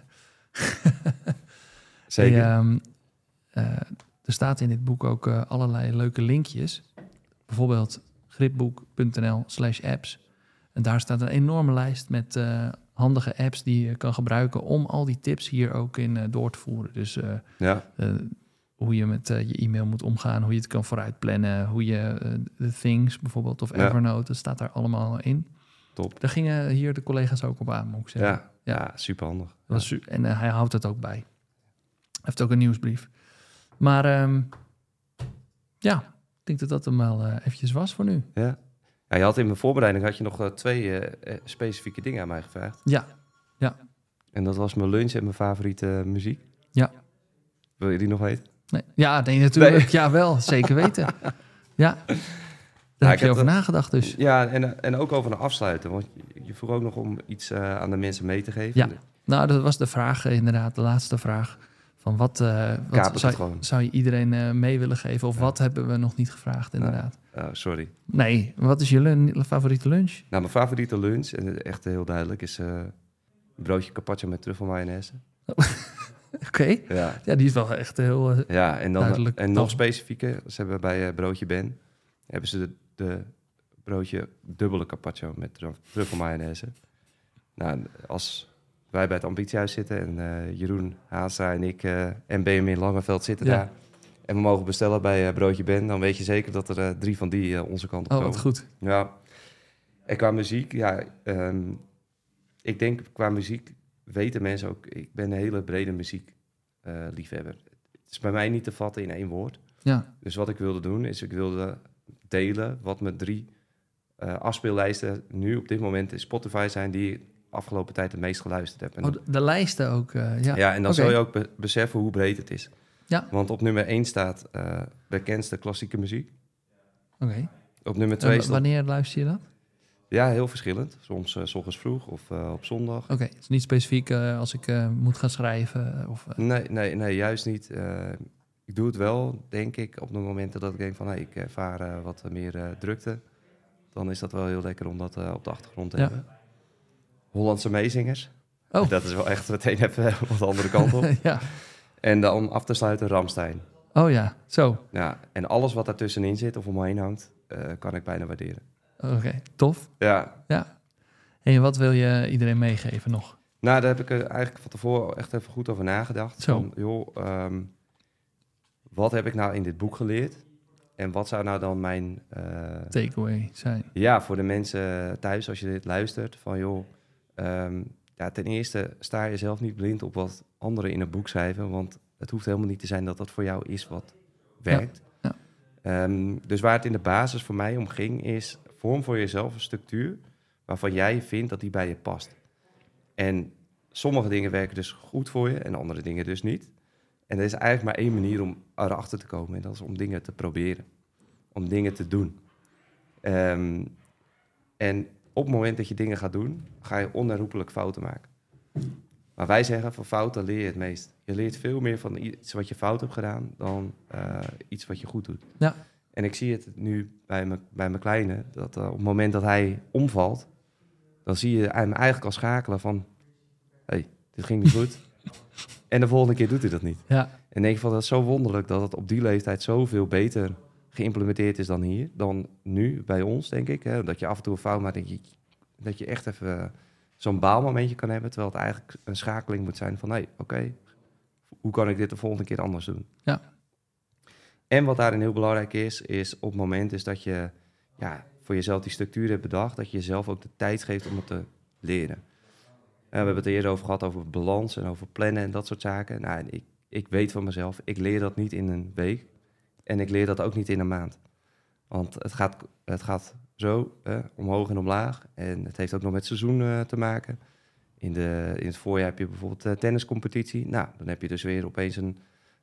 zeker. Hey, ehm, eh, er staat in dit boek ook allerlei leuke linkjes. Bijvoorbeeld gripboek.nl slash apps. En daar staat een enorme lijst met handige apps die je kan gebruiken om al die tips hier ook in eh, door te voeren. Dus eh, ja, eh, hoe je met je e-mail moet omgaan, hoe je het kan vooruitplannen, hoe je de Things bijvoorbeeld of Ja. Evernote, dat staat daar allemaal in. top. Daar gingen hier de collega's ook op aan, moet ik zeggen. Ja, ja. super handig. Dat was su- en hij houdt het ook bij. Hij heeft ook een nieuwsbrief. Maar ehm, ja, ik denk dat dat hem wel eventjes was voor nu. Ja. Ja, je had in mijn voorbereiding had je nog eh, twee eh, eh, specifieke dingen aan mij gevraagd. Ja, En dat was mijn lunch en mijn favoriete muziek. Ja. Wil je die nog weten? nee, ja, nee, natuurlijk. Ja, wel, zeker weten. Ja, daar heb je over dat- nagedacht dus. Ja, en, en ook over een afsluiten. Want je, vroeg ook nog om iets aan de mensen mee te geven. Ja. Nou, dat was de vraag inderdaad, de laatste vraag. Van wat, Kaap wat zou, je iedereen eh, mee willen geven? Of Ja. wat hebben we nog niet gevraagd inderdaad? Oh, sorry. Nee, wat is jullie favoriete lunch? Nou, mijn favoriete lunch, en echt heel duidelijk, is eh, een broodje carpaccio met truffelmayonaise. Oké, Ja, ja, die is wel echt heel... ja en, dan, Duidelijk, en nog specifieker, ze hebben bij Broodje Ben, hebben ze de, de broodje dubbele carpaccio met truf- truffelmayonaise. Nou, als wij bij het ambitiehuis zitten en eh, Jeroen Haastra en ik eh, en Benjamin Langeveld zitten Ja. daar... en we mogen bestellen bij eh, Broodje Ben, dan weet je zeker dat er drie van die onze kant op oh, komen. wat goed. Ja. En qua muziek, ja, ehm, ik denk qua muziek weten mensen ook, ik ben een hele brede muziekliefhebber. liefhebber. het is bij mij niet te vatten in één woord. Ja, Dus wat ik wilde doen, is ik wilde delen wat mijn drie afspeellijsten nu op dit moment in Spotify zijn, die afgelopen tijd het meest geluisterd heb. En oh, de, de lijsten ook, eh, ja. ja, en dan Oké. zul je ook be- beseffen hoe breed het is. Ja. Want op nummer 1 staat eh, bekendste klassieke muziek. Oké. Op nummer En 2 wa- staat... wanneer luister je dat? Ja, heel verschillend. Soms eh, s ochtends vroeg of op zondag. Oké, het is niet specifiek als ik moet gaan schrijven. Of, Nee, nee, nee, juist niet. Ik doe het wel, denk ik, op de momenten dat ik denk van... Hey, ik ervaar wat meer drukte. Dan is dat wel heel lekker om dat op de achtergrond te Ja. hebben. Hollandse meezingers. Oh. Dat is wel echt meteen even wat de andere kant op. ja. en dan om af te sluiten Ramstein. Oh ja, zo. Ja, en alles wat daartussenin zit of om me heen hangt, eh, kan ik bijna waarderen. Oké, tof. Ja, Ja. En wat wil je iedereen meegeven nog? nou daar heb ik er eigenlijk van tevoren echt even goed over nagedacht. Zo. Van, joh, ehm, wat heb ik nou in dit boek geleerd? En wat zou nou dan mijn... eh, Takeaway zijn. ja, voor de mensen thuis, als je dit luistert, van joh... ehm, ja, ten eerste sta je zelf niet blind op wat anderen in een boek schrijven, want het hoeft helemaal niet te zijn dat dat voor jou is wat werkt. ja. Ehm, dus waar het in de basis voor mij om ging, is vorm voor jezelf een structuur waarvan jij vindt dat die bij je past. En sommige dingen werken dus goed voor je en andere dingen dus niet. En er is eigenlijk maar één manier om erachter te komen en dat is om dingen te proberen. Om dingen te doen. Ehm, en op het moment dat je dingen gaat doen, ga je onherroepelijk fouten maken. Maar wij zeggen, van fouten leer je het meest. Je leert veel meer van iets wat je fout hebt gedaan dan eh, iets wat je goed doet. Ja. En ik zie het nu bij, me, bij mijn kleine, dat eh, op het moment dat hij omvalt, dan zie je hem eigenlijk al schakelen van, hey, dit ging niet goed. en de volgende keer doet hij dat niet. Ja, En denk ik van, dat is zo wonderlijk dat het op die leeftijd zoveel beter geïmplementeerd is dan hier, dan nu bij ons, denk ik. Hè? Dat je af en toe een fout maakt, denk je, dat je echt even zo'n baalmomentje kan hebben, terwijl het eigenlijk een schakeling moet zijn van, nee, oké, hoe kan ik dit de volgende keer anders doen? Ja. En wat daarin heel belangrijk is, is op het moment is dat je ja, voor jezelf die structuur hebt bedacht, dat je jezelf ook de tijd geeft om het te leren. We hebben het eerder over gehad over balans en over plannen en dat soort zaken. Nou, en ik, ik weet van mezelf, ik leer dat niet in een week. En ik leer dat ook niet in een maand. Want het gaat, het gaat zo hè, omhoog en omlaag. En het heeft ook nog met seizoen eh, te maken. In, de, in het voorjaar heb je bijvoorbeeld uh, tenniscompetitie. Nou, dan heb je dus weer opeens een,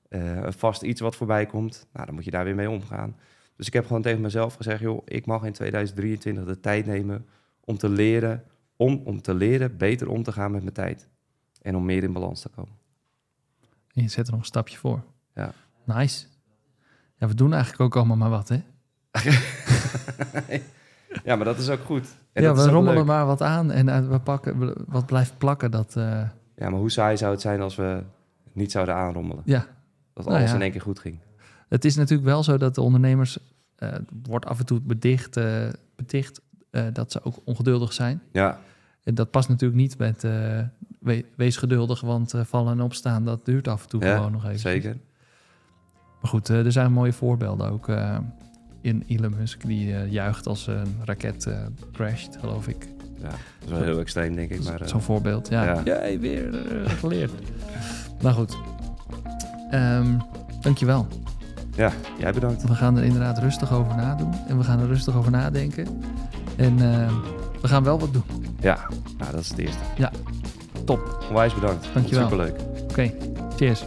uh, een vast iets wat voorbij komt. Nou, dan moet je daar weer mee omgaan. Dus ik heb gewoon tegen mezelf gezegd, joh, ik mag in 2023 de tijd nemen om te leren, om, om te leren beter om te gaan met mijn tijd. En om meer in balans te komen. En je zet er nog een stapje voor. Ja. Nice. Ja, we doen eigenlijk ook allemaal maar wat, hè? ja, maar dat is ook goed. En ja, we rommelen leuk. maar wat aan en uh, we pakken wat blijft plakken. Dat, uh, Ja, maar hoe saai zou het zijn als we niet zouden aanrommelen? ja, Dat Nou alles ja. in één keer goed ging. het is natuurlijk wel zo dat de ondernemers uh, wordt af en toe bedicht, beticht uh, dat ze ook ongeduldig zijn. Ja, En dat past natuurlijk niet met we, wees geduldig, want vallen en opstaan, dat duurt af en toe ja gewoon nog even. zeker. Maar goed, uh, er zijn mooie voorbeelden ook uh, in Elon Musk, die uh, juicht als een raket uh, crasht, geloof ik. Ja, dat is wel heel extreem, denk ik. Maar, uh, Zo'n voorbeeld, ja. ja. Jij weer uh, geleerd. nou goed. Um, dankjewel. Ja, jij bedankt. We gaan er inderdaad rustig over nadoen. En we gaan er rustig over nadenken. En uh, we gaan wel wat doen. Ja, nou, dat is het eerste. Ja, top. Onwijs bedankt. Dankjewel. Superleuk. Oké, okay. cheers.